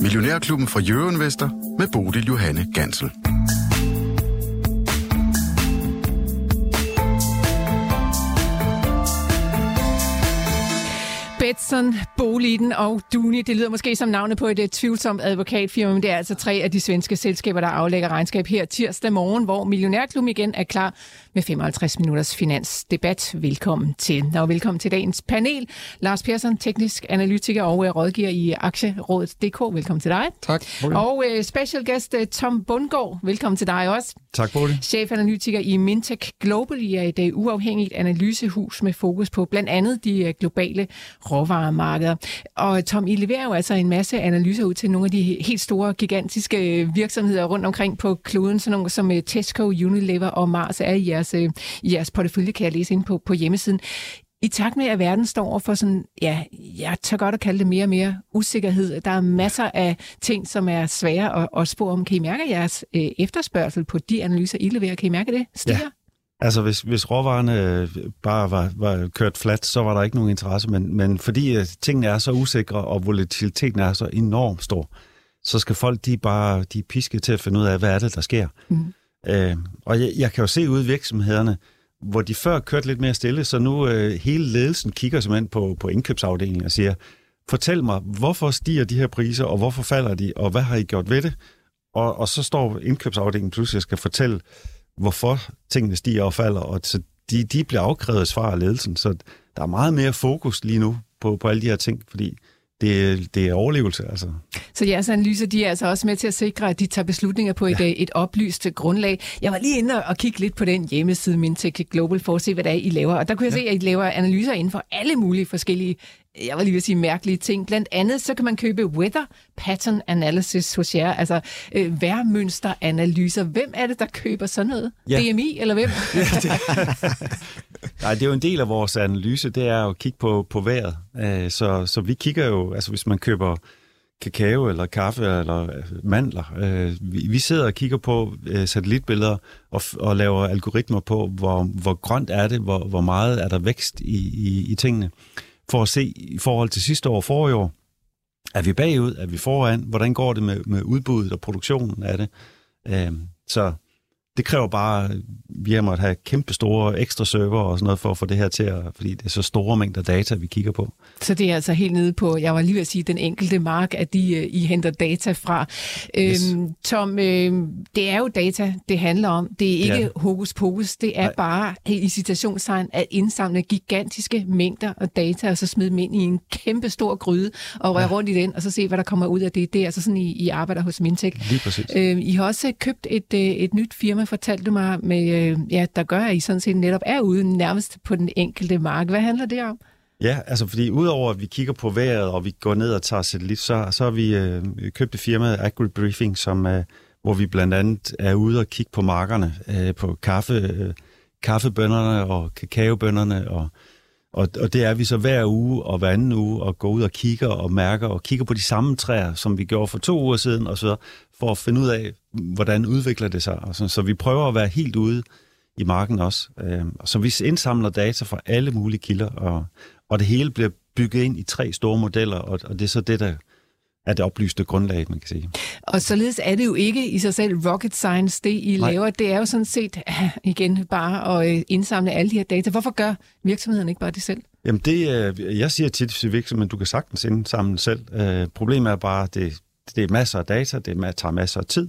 Millionærklubben fra Jørgen Vester med Bodil Johanne Gansel. Betson, Boliden og Duni. Det lyder måske som navnet på et uh, tvivlsomt advokatfirma, men det er altså tre af de svenske selskaber, der aflægger regnskab her tirsdag morgen, hvor Millionærklubben igen er klar med 55 minutters finansdebat. Velkommen til. Og velkommen til dagens panel. Lars Persson, teknisk analytiker og uh, rådgiver i Aktierådet.dk. Velkommen til dig. Tak. Og uh, special guest uh, Tom Bundgaard. Velkommen til dig også. Tak, Bodil. Chefanalytiker i Mintech Global. I er et uh, uafhængigt analysehus med fokus på blandt andet de uh, globale råvaremarkeder. Og Tom, I leverer jo altså en masse analyser ud til nogle af de helt store, gigantiske øh, virksomheder rundt omkring på kloden, sådan nogle som øh, Tesco, Unilever og Mars er i jeres, øh, i jeres portefølje, kan jeg læse ind på, på hjemmesiden. I takt med, at verden står over for sådan, ja, jeg tør godt at kalde det mere og mere usikkerhed. Der er masser af ting, som er svære at, at spå om. Kan I mærke jeres øh, efterspørgsel på de analyser, I leverer? Kan I mærke det stiger? Ja. Altså, hvis, hvis råvarerne bare var, var kørt flat, så var der ikke nogen interesse, men, men fordi tingene er så usikre, og volatiliteten er så enormt stor, så skal folk, de bare de pisket til at finde ud af, hvad er det, der sker. Mm. Øh, og jeg, jeg kan jo se ud i virksomhederne, hvor de før kørte lidt mere stille, så nu øh, hele ledelsen kigger simpelthen på, på indkøbsafdelingen og siger, fortæl mig, hvorfor stiger de her priser, og hvorfor falder de, og hvad har I gjort ved det? Og, og så står indkøbsafdelingen pludselig og skal fortælle, hvorfor tingene stiger og falder, og så de, de bliver afkrævet svar af ledelsen. Så der er meget mere fokus lige nu på, på alle de her ting, fordi det, det er overlevelse. Altså. Så jeres analyser, de er altså også med til at sikre, at de tager beslutninger på et, ja. et oplyst grundlag. Jeg var lige inde og kigge lidt på den hjemmeside Mintech Global for at se, hvad det er, I laver. Og der kunne jeg ja. se, at I laver analyser inden for alle mulige forskellige jeg var lige ved at sige mærkelige ting. Blandt andet så kan man købe weather pattern analysis hos jer, altså øh, værmønsteranalyser. Hvem er det, der køber sådan noget? Ja. DMI eller hvem? Nej, det er jo en del af vores analyse, det er at kigge på, på vejret. Øh, så, så vi kigger jo, altså hvis man køber kakao eller kaffe eller øh, mandler. Øh, vi sidder og kigger på satellitbilleder og, og laver algoritmer på, hvor, hvor grønt er det, hvor, hvor meget er der vækst i, i, i tingene for at se i forhold til sidste år forrige år, er vi bagud, er vi foran, hvordan går det med, med udbuddet og produktionen af det. Øh, så det kræver bare, vi har måttet have kæmpe store ekstra server og sådan noget for at få det her til at, fordi det er så store mængder data, vi kigger på. Så det er altså helt nede på, jeg var lige ved at sige, den enkelte mark, at de, øh, I henter data fra. Yes. Øhm, Tom, øh, det er jo data, det handler om. Det er ikke ja. hokus pokus, det er Nej. bare i citationstegn at indsamle gigantiske mængder af data, og så smide dem ind i en kæmpe stor gryde, og røre ja. rundt i den, og så se, hvad der kommer ud af det. Det er altså sådan, I, I arbejder hos Mintech. Lige præcis. Øh, I har også købt et, øh, et nyt firma fortalte du mig, med, øh, ja, der gør, at I sådan set netop er ude nærmest på den enkelte mark. Hvad handler det om? Ja, altså fordi udover at vi kigger på vejret, og vi går ned og tager satellit, så, så har vi øh, købt et firma, AgriBriefing, som, øh, hvor vi blandt andet er ude og kigge på markerne, øh, på kaffe, øh, kaffebønderne og kakaobønderne, og, og, og det er vi så hver uge og hver anden uge, og går ud og kigger og mærker, og kigger på de samme træer, som vi gjorde for to uger siden, og så for at finde ud af, hvordan udvikler det sig. Så, så vi prøver at være helt ude i marken også. Øh, så vi indsamler data fra alle mulige kilder, og, og det hele bliver bygget ind i tre store modeller, og, og det er så det, der er det oplyste grundlag, man kan sige. Og således er det jo ikke i sig selv rocket science, det I Nej. laver. Det er jo sådan set, igen, bare at øh, indsamle alle de her data. Hvorfor gør virksomheden ikke bare det selv? Jamen det, jeg siger tit til virksomheden, du kan sagtens indsamle selv. Problemet er bare, at det, det er masser af data, det tager masser af tid.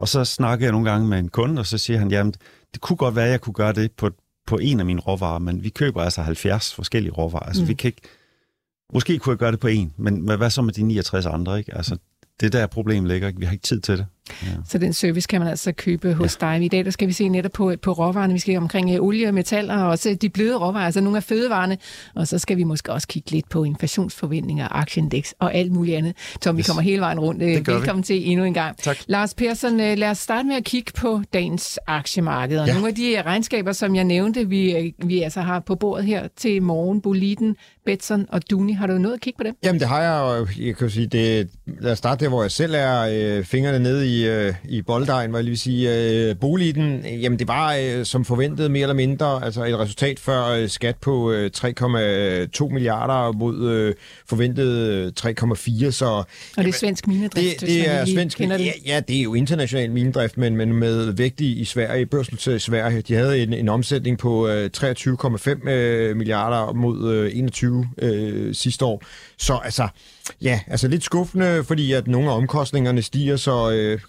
Og så snakker jeg nogle gange med en kunde, og så siger han, jamen, det kunne godt være, at jeg kunne gøre det på, på en af mine råvarer, men vi køber altså 70 forskellige råvarer. Altså, mm. vi kan ikke, måske kunne jeg gøre det på en, men hvad så med de 69 andre? Ikke? Altså, det der problem ligger ikke. Vi har ikke tid til det. Ja. Så den service kan man altså købe hos ja. dig. I dag der skal vi se netop på, på råvarerne. Vi skal omkring uh, olie og metaller, og også de bløde råvarer, altså nogle af fødevarene. Og så skal vi måske også kigge lidt på inflationsforventninger, aktieindeks og alt muligt andet. Tom, yes. vi kommer hele vejen rundt. Uh, velkommen vi. til endnu en gang. Tak. Lars Persson, uh, lad os starte med at kigge på dagens aktiemarked. Og ja. nogle af de regnskaber, som jeg nævnte, vi, vi altså har på bordet her til morgen, Boliden, Betson og Duni. Har du noget at kigge på det? Jamen det har jeg, og jeg kan sige, det, lad os starte der, hvor jeg selv er, øh, fingrene nede i i, øh, i bolddejen, var jeg lige vil sige. Øh, Boliden, jamen det var øh, som forventet mere eller mindre, altså et resultat før øh, skat på øh, 3,2 milliarder mod øh, forventet 3,4, så... Og det er svensk minedrift, det, det er svensk, ja, ja, det er jo international minedrift, men, men med vægt i, i Sverige, børsnoteret i Sverige. De havde en, en omsætning på øh, 23,5 øh, milliarder mod øh, 21 øh, sidste år. Så altså, ja, altså lidt skuffende, fordi at nogle af omkostningerne stiger, så øh,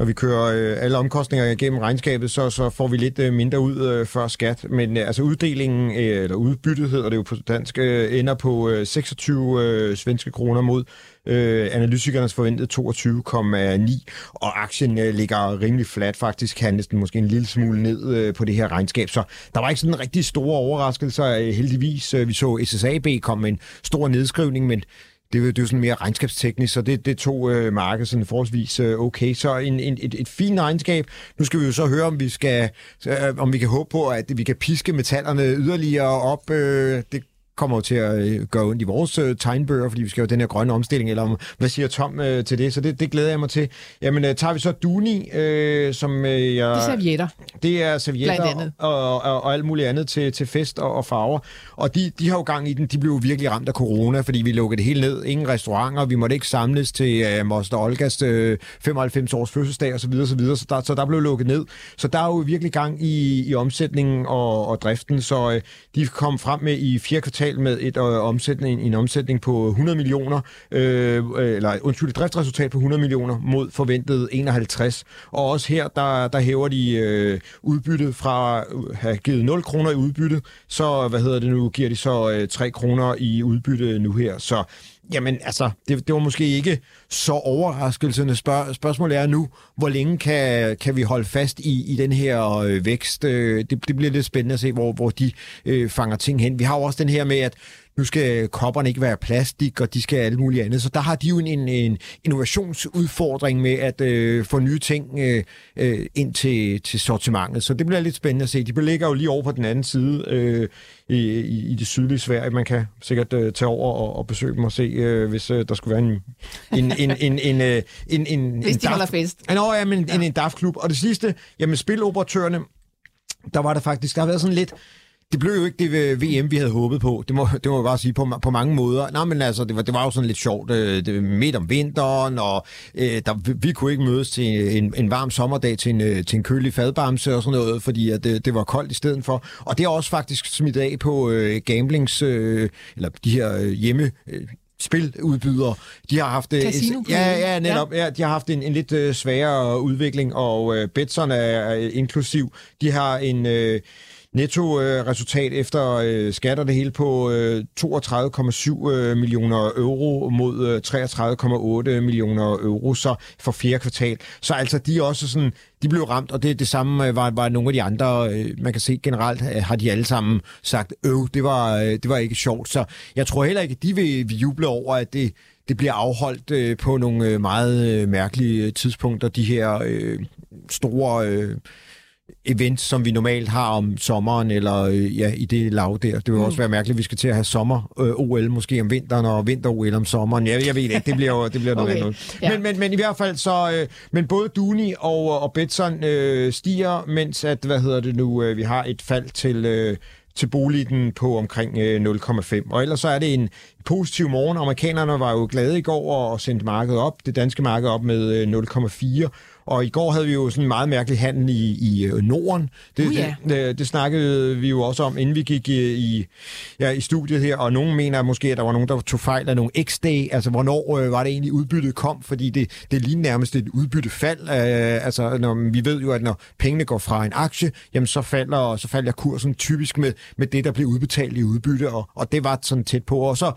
når vi kører øh, alle omkostninger igennem regnskabet, så, så får vi lidt øh, mindre ud øh, før skat. Men øh, altså uddelingen, øh, eller udbyttet hedder det jo på dansk, øh, ender på øh, 26 øh, svenske kroner mod øh, analytikernes forventede 22,9, og aktien øh, ligger rimelig flat faktisk, handles den måske en lille smule ned øh, på det her regnskab. Så der var ikke sådan en rigtig store overraskelser øh, heldigvis. Øh, vi så SSAB komme med en stor nedskrivning, men det, det er jo sådan mere regnskabsteknisk, så det, det tog øh, markedet sådan forholdsvis øh, okay. Så en, en, et, et fint regnskab. Nu skal vi jo så høre, om vi skal, øh, om vi kan håbe på, at vi kan piske metallerne yderligere op. Øh, det kommer jo til at øh, gøre ondt i vores øh, tegnbøger, fordi vi skal jo den her grønne omstilling, eller hvad siger Tom øh, til det? Så det, det glæder jeg mig til. Jamen, øh, tager vi så Duni, øh, som øh, jeg... Det er servietter. Det er servietter og, og, og alt muligt andet til, til fest og, og farver. Og de, de har jo gang i den. De blev jo virkelig ramt af corona, fordi vi lukkede det hele ned. Ingen restauranter, vi måtte ikke samles til øh, Moster Olgas øh, 95 års fødselsdag osv. Så, videre, så, der, så der blev lukket ned. Så der er jo virkelig gang i, i omsætningen og, og driften. Så øh, de kom frem med i fire kvartal kvartal med et øh, omsætning, en omsætning på 100 millioner, øh, øh, eller undskyld, et driftsresultat på 100 millioner mod forventet 51. Og også her, der, der hæver de øh, udbyttet fra at have givet 0 kroner i udbytte, så hvad hedder det nu, giver de så øh, 3 kroner i udbytte nu her. Så Jamen, altså, det, det var måske ikke så overraskelsende. Spørg, spørgsmålet er nu, hvor længe kan, kan vi holde fast i, i den her øh, vækst? Øh, det, det bliver lidt spændende at se, hvor, hvor de øh, fanger ting hen. Vi har jo også den her med, at nu skal kopperne ikke være plastik, og de skal alt muligt andet. Så der har de jo en, en, en innovationsudfordring med at øh, få nye ting øh, øh, ind til, til sortimentet. Så det bliver lidt spændende at se. De beligger jo lige over på den anden side øh, i, i, i det sydlige Sverige. Man kan sikkert øh, tage over og, og besøge dem og se, øh, hvis øh, der skulle være en... en, en, en, en, øh, en, en hvis de holder fest. Nå, ja, men ja. en, en DAF-klub. Og det sidste, jamen spiloperatørerne, der var der faktisk, der har været sådan lidt det blev jo ikke det VM, vi havde håbet på. Det må, det må jeg bare sige på, på mange måder. Nej, men altså, det var, det var jo sådan lidt sjovt. Øh, det midt om vinteren, og øh, der, vi, vi kunne ikke mødes til en, en varm sommerdag til en, øh, til en kølig fadbamse og sådan noget, fordi at det, det var koldt i stedet for. Og det er også faktisk smidt af på øh, gamblings, øh, eller de her øh, hjemme... Øh, spiludbydere. De har haft øh, ja, ja, netop, ja. ja, de har haft en, en lidt øh, sværere udvikling og øh, Betson er, er inklusiv. De har en øh, netto-resultat øh, efter øh, skatter det hele på øh, 32,7 øh, millioner euro mod øh, 33,8 millioner euro så for fjerde kvartal. Så altså de er også sådan, de blev ramt, og det det samme øh, var, var nogle af de andre, øh, man kan se generelt, øh, har de alle sammen sagt, øv, det var, øh, det var ikke sjovt. Så jeg tror heller ikke, at de vil, vil juble over, at det, det bliver afholdt øh, på nogle øh, meget øh, mærkelige øh, tidspunkter, de her øh, store... Øh, event, som vi normalt har om sommeren, eller øh, ja, i det lav der. Det vil mm. også være mærkeligt, at vi skal til at have sommer-OL øh, måske om vinteren, og vinter-OL om sommeren. Jeg, jeg ved ikke, det bliver jo det bliver noget okay. andet. Ja. Men, men, men i hvert fald så, øh, men både Duni og, og Betson øh, stiger, mens at, hvad hedder det nu, øh, vi har et fald til... Øh, til boligen på omkring 0,5. Og ellers så er det en positiv morgen. Amerikanerne var jo glade i går og sendte markedet op, det danske marked op med 0,4. Og i går havde vi jo sådan en meget mærkelig handel i, i øh, Norden. Det, uh, ja. det, det snakkede vi jo også om, inden vi gik i, i, ja, i studiet her, og nogen mener måske, at der var nogen, der tog fejl af nogle X-day, altså hvornår øh, var det egentlig udbyttet kom, fordi det, det lige nærmest et udbyttefald. Øh, altså når, vi ved jo, at når pengene går fra en aktie, jamen så falder, så falder kursen typisk med, med det, der bliver udbetalt i udbytte, og, og det var sådan tæt på. Og så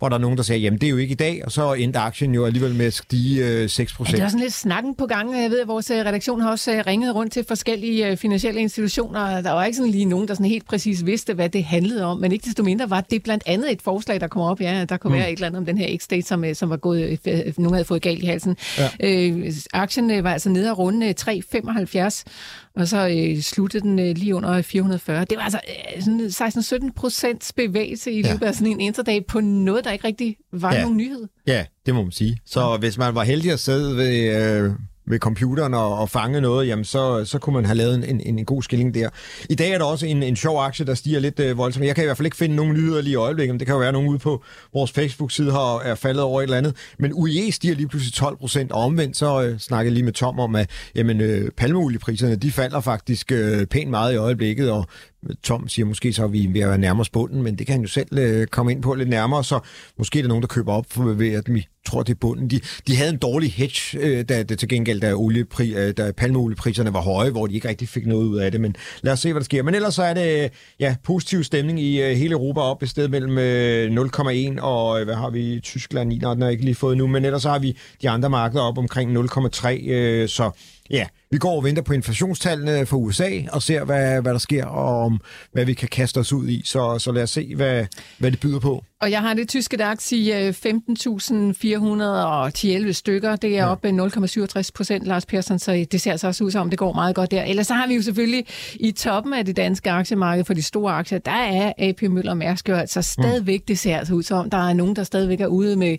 var der nogen, der sagde, jamen det er jo ikke i dag, og så endte aktien jo alligevel med at stige øh, 6 procent. Ja, det er sådan lidt snakken på gang. Jeg ved, at vores øh, redaktion har også øh, ringet rundt til forskellige øh, finansielle institutioner. Der var ikke sådan lige nogen, der sådan helt præcis vidste, hvad det handlede om, men ikke desto mindre var det blandt andet et forslag, der kom op. Ja, der kunne mm. være et eller andet om den her X-State, som, som var gået, nogen havde fået galt i halsen. Ja. Øh, aktien var altså nede at runde 3,75, og så øh, sluttede den øh, lige under 440. Det var altså øh, sådan 16-17 procents bevægelse i løbet ja. af sådan en interdag på noget, der ikke rigtig var ja. nogen nyhed. Ja, det må man sige. Så ja. hvis man var heldig at sidde ved... Øh med computeren og, og fange noget, jamen så, så kunne man have lavet en, en, en god skilling der. I dag er der også en, en sjov aktie, der stiger lidt øh, voldsomt. Jeg kan i hvert fald ikke finde nogen nyheder lige i øjeblikket, men det kan jo være, nogen ude på vores Facebook-side har er faldet over et eller andet. Men UE stiger lige pludselig 12 procent, og omvendt så øh, snakkede lige med Tom om, at jamen, øh, palmeoliepriserne, de falder faktisk øh, pænt meget i øjeblikket, og øh, Tom siger, måske så er vi ved at være nærmere bunden, men det kan han jo selv øh, komme ind på lidt nærmere, så måske er der nogen, der køber op for, ved at vi tror, det er bunden. De, de havde en dårlig hedge, øh, da til gengæld, da, oliepri, øh, da palmeoliepriserne var høje, hvor de ikke rigtig fik noget ud af det, men lad os se, hvad der sker. Men ellers så er det øh, ja, positiv stemning i øh, hele Europa op et sted mellem øh, 0,1 og, øh, hvad har vi, Tyskland, 9, den har ikke lige fået nu, men ellers så har vi de andre markeder op omkring 0,3, øh, så ja, vi går og venter på inflationstallene fra USA og ser, hvad, hvad der sker, og om, hvad vi kan kaste os ud i. Så, så lad os se, hvad, hvad det byder på. Og jeg har det tyske DAX i 15.411 stykker. Det er ja. op 0,67 procent, Lars Persson, så det ser altså også ud som, det går meget godt der. Ellers så har vi jo selvfølgelig i toppen af det danske aktiemarked for de store aktier, der er AP Møller Mærsk jo altså stadigvæk, mm. det ser altså ud som, der er nogen, der stadigvæk er ude med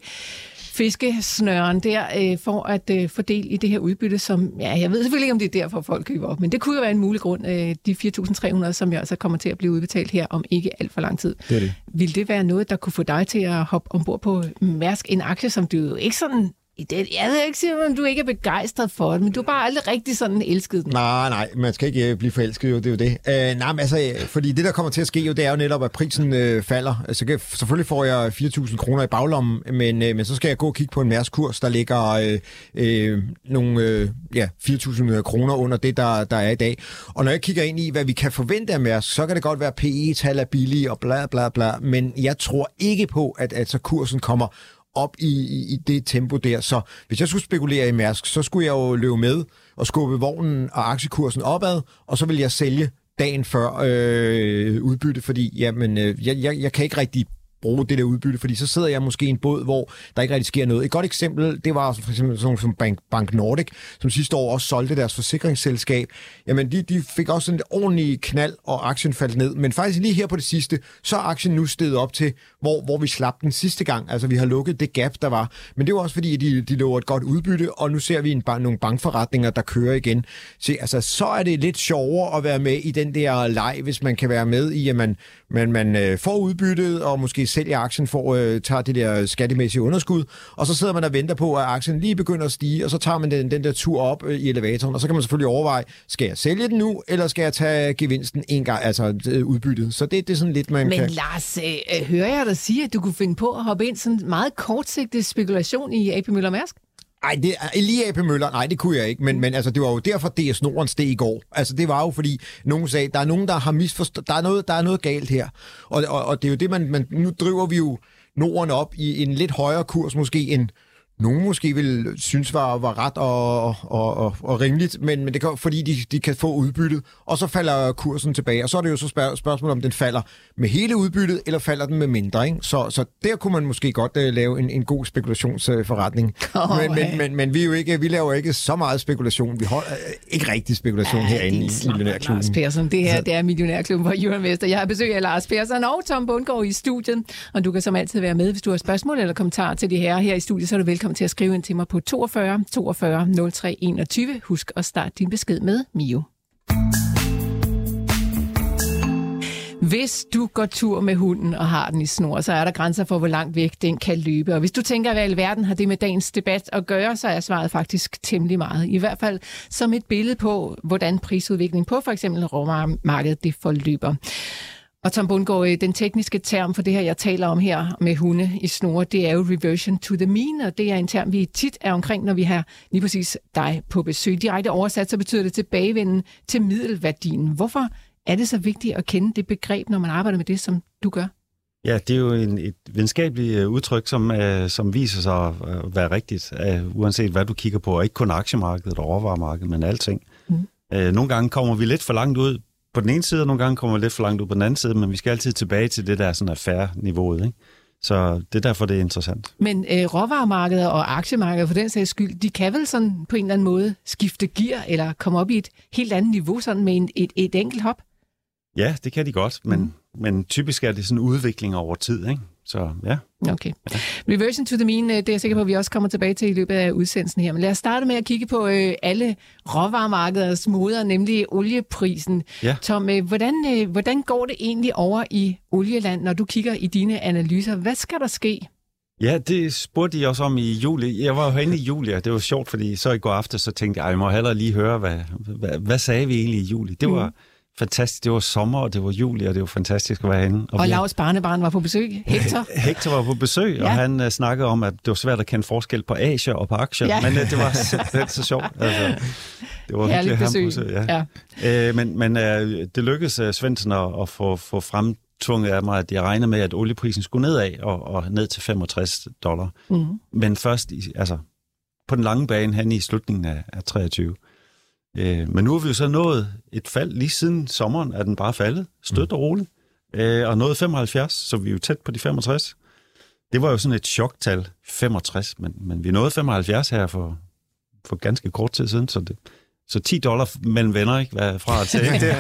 fiskesnøren der øh, for at øh, fordele i det her udbytte, som, ja, jeg ved selvfølgelig ikke, om det er derfor, folk køber op, men det kunne jo være en mulig grund, øh, de 4.300, som jeg altså kommer til at blive udbetalt her om ikke alt for lang tid. Det er det. Vil det være noget, der kunne få dig til at hoppe ombord på Mærsk, en aktie, som du jo ikke sådan i det, jeg ved ikke, om du ikke er begejstret for det, men du har bare aldrig rigtig sådan elsket den. Nej, nej, man skal ikke øh, blive forelsket, jo, det er jo det. Øh, nej, men altså, øh, fordi det, der kommer til at ske, jo, det er jo netop, at prisen øh, falder. Altså, selvfølgelig får jeg 4.000 kroner i baglommen, men, øh, men så skal jeg gå og kigge på en mærskurs, der ligger øh, øh, nogle øh, ja, 4.000 kroner under det, der, der er i dag. Og når jeg kigger ind i, hvad vi kan forvente af Mærsk, så kan det godt være, at PE-tal er billige og bla bla bla, men jeg tror ikke på, at altså, kursen kommer op i, i, i det tempo der. Så hvis jeg skulle spekulere i Mærsk, så skulle jeg jo løbe med og skubbe vognen og aktiekursen opad, og så vil jeg sælge dagen før øh, udbytte, fordi jamen, øh, jeg, jeg, jeg kan ikke rigtig bruge det der udbytte, fordi så sidder jeg måske i en båd, hvor der ikke rigtig sker noget. Et godt eksempel, det var for eksempel sådan som Bank, Bank Nordic, som sidste år også solgte deres forsikringsselskab. Jamen, de, de fik også sådan en ordentlig knald, og aktien faldt ned. Men faktisk lige her på det sidste, så er aktien nu steget op til, hvor, hvor vi slap den sidste gang. Altså, vi har lukket det gap, der var. Men det var også fordi, de, de lover et godt udbytte, og nu ser vi en, nogle bankforretninger, der kører igen. Så, altså, så er det lidt sjovere at være med i den der leg, hvis man kan være med i, at man, man, man øh, får udbyttet, og måske sælger aktien for at øh, tage det der skattemæssige underskud, og så sidder man og venter på, at aktien lige begynder at stige, og så tager man den, den der tur op øh, i elevatoren, og så kan man selvfølgelig overveje, skal jeg sælge den nu, eller skal jeg tage gevinsten en gang, altså øh, udbyttet. Så det, det er sådan lidt, man Men kan... Men Lars, øh, hører jeg dig sige, at du kunne finde på at hoppe ind sådan meget kortsigtet spekulation i AP Møller Mærsk? Nej, det lige AP Møller. Nej, det kunne jeg ikke. Men, men altså, det var jo derfor, DS Norden steg i går. Altså, det var jo fordi, nogen sagde, der er nogen, der har misforstået, der er noget, der er noget galt her. Og, og, og det er jo det, man, man, nu driver vi jo Norden op i en lidt højere kurs måske end nogen måske vil synes var, var ret og, og, og, og rimeligt, men, men det kan, fordi de, de kan få udbyttet, og så falder kursen tilbage. Og så er det jo så spørg, spørgsmål, om den falder med hele udbyttet, eller falder den med mindre. Ikke? Så, så der kunne man måske godt uh, lave en, en god spekulationsforretning. Oh, men, men, men, men vi, er jo ikke, vi laver ikke så meget spekulation. Vi holder uh, ikke rigtig spekulation ja, herinde i Millionærklubben. Lars Persson, det her det er Millionærklubben for Jørgen. Jeg har besøg af Lars Persson og Tom Bundgaard i studiet, og du kan som altid være med, hvis du har spørgsmål eller kommentarer til de her her i studiet, så er du velkommen velkommen til at skrive ind til mig på 42 42 03 21. Husk at starte din besked med Mio. Hvis du går tur med hunden og har den i snor, så er der grænser for, hvor langt væk den kan løbe. Og hvis du tænker, hvad i verden har det med dagens debat at gøre, så er svaret faktisk temmelig meget. I hvert fald som et billede på, hvordan prisudviklingen på for eksempel råmarkedet det forløber. Og Tom Bundgaard, øh, den tekniske term for det her, jeg taler om her med hunde i snore, det er jo reversion to the mean, og det er en term, vi tit er omkring, når vi har lige præcis dig på besøg. Direkte oversat, så betyder det tilbagevenden til middelværdien. Hvorfor er det så vigtigt at kende det begreb, når man arbejder med det, som du gør? Ja, det er jo en, et videnskabeligt øh, udtryk, som, uh, som viser sig at være rigtigt, uh, uanset hvad du kigger på, og ikke kun aktiemarkedet og overvaremarkedet, men alting. Mm. Uh, nogle gange kommer vi lidt for langt ud på den ene side, og nogle gange kommer vi lidt for langt ud på den anden side, men vi skal altid tilbage til det der sådan færre niveauet. Ikke? Så det er derfor, det er interessant. Men øh, råvaremarkedet og aktiemarkedet for den sags skyld, de kan vel sådan på en eller anden måde skifte gear eller komme op i et helt andet niveau sådan med en, et, et enkelt hop? Ja, det kan de godt, men, mm. men typisk er det sådan en udvikling over tid. Ikke? Så ja. Okay. Reversion to the mean, øh, det er jeg sikker på, at vi også kommer tilbage til i løbet af udsendelsen her. Men lad os starte med at kigge på øh, alle råvaremarkeders moder, nemlig olieprisen. Ja. Tom, øh, hvordan, øh, hvordan går det egentlig over i olieland, når du kigger i dine analyser? Hvad skal der ske? Ja, det spurgte de også om i juli. Jeg var jo herinde i juli, og det var sjovt, fordi så i går aftes, så tænkte jeg, jeg må hellere lige høre, hvad, hvad, hvad sagde vi egentlig i juli? Det var mm. Fantastisk. Det var sommer, og det var juli, og det var fantastisk at være herinde. Og, og Lars barnebarn var på besøg, Hector. Hector var på besøg, ja. Og han uh, snakkede om, at det var svært at kende forskel på Asia og på aktier, Ja. men uh, det var simpelthen så sjovt. Altså, det var Herligt besøg. besøg, ja. Ja. Øh, men men øh, det lykkedes uh, Svendsen at, at få, få fremtvunget af mig, at jeg regnede med, at olieprisen skulle nedad og, og ned til 65 dollar. Mm. Men først i, altså, på den lange bane hen i slutningen af, af 23. Øh, men nu har vi jo så nået et fald. Lige siden sommeren er den bare faldet, stødt og roligt. Øh, og nået 75, så vi er jo tæt på de 65. Det var jo sådan et choktal, 65, men, men vi nåede 75 her for, for ganske kort tid siden, så, det, så 10 dollar mellem venner, ikke? Hvad fra til. Ikke? Det,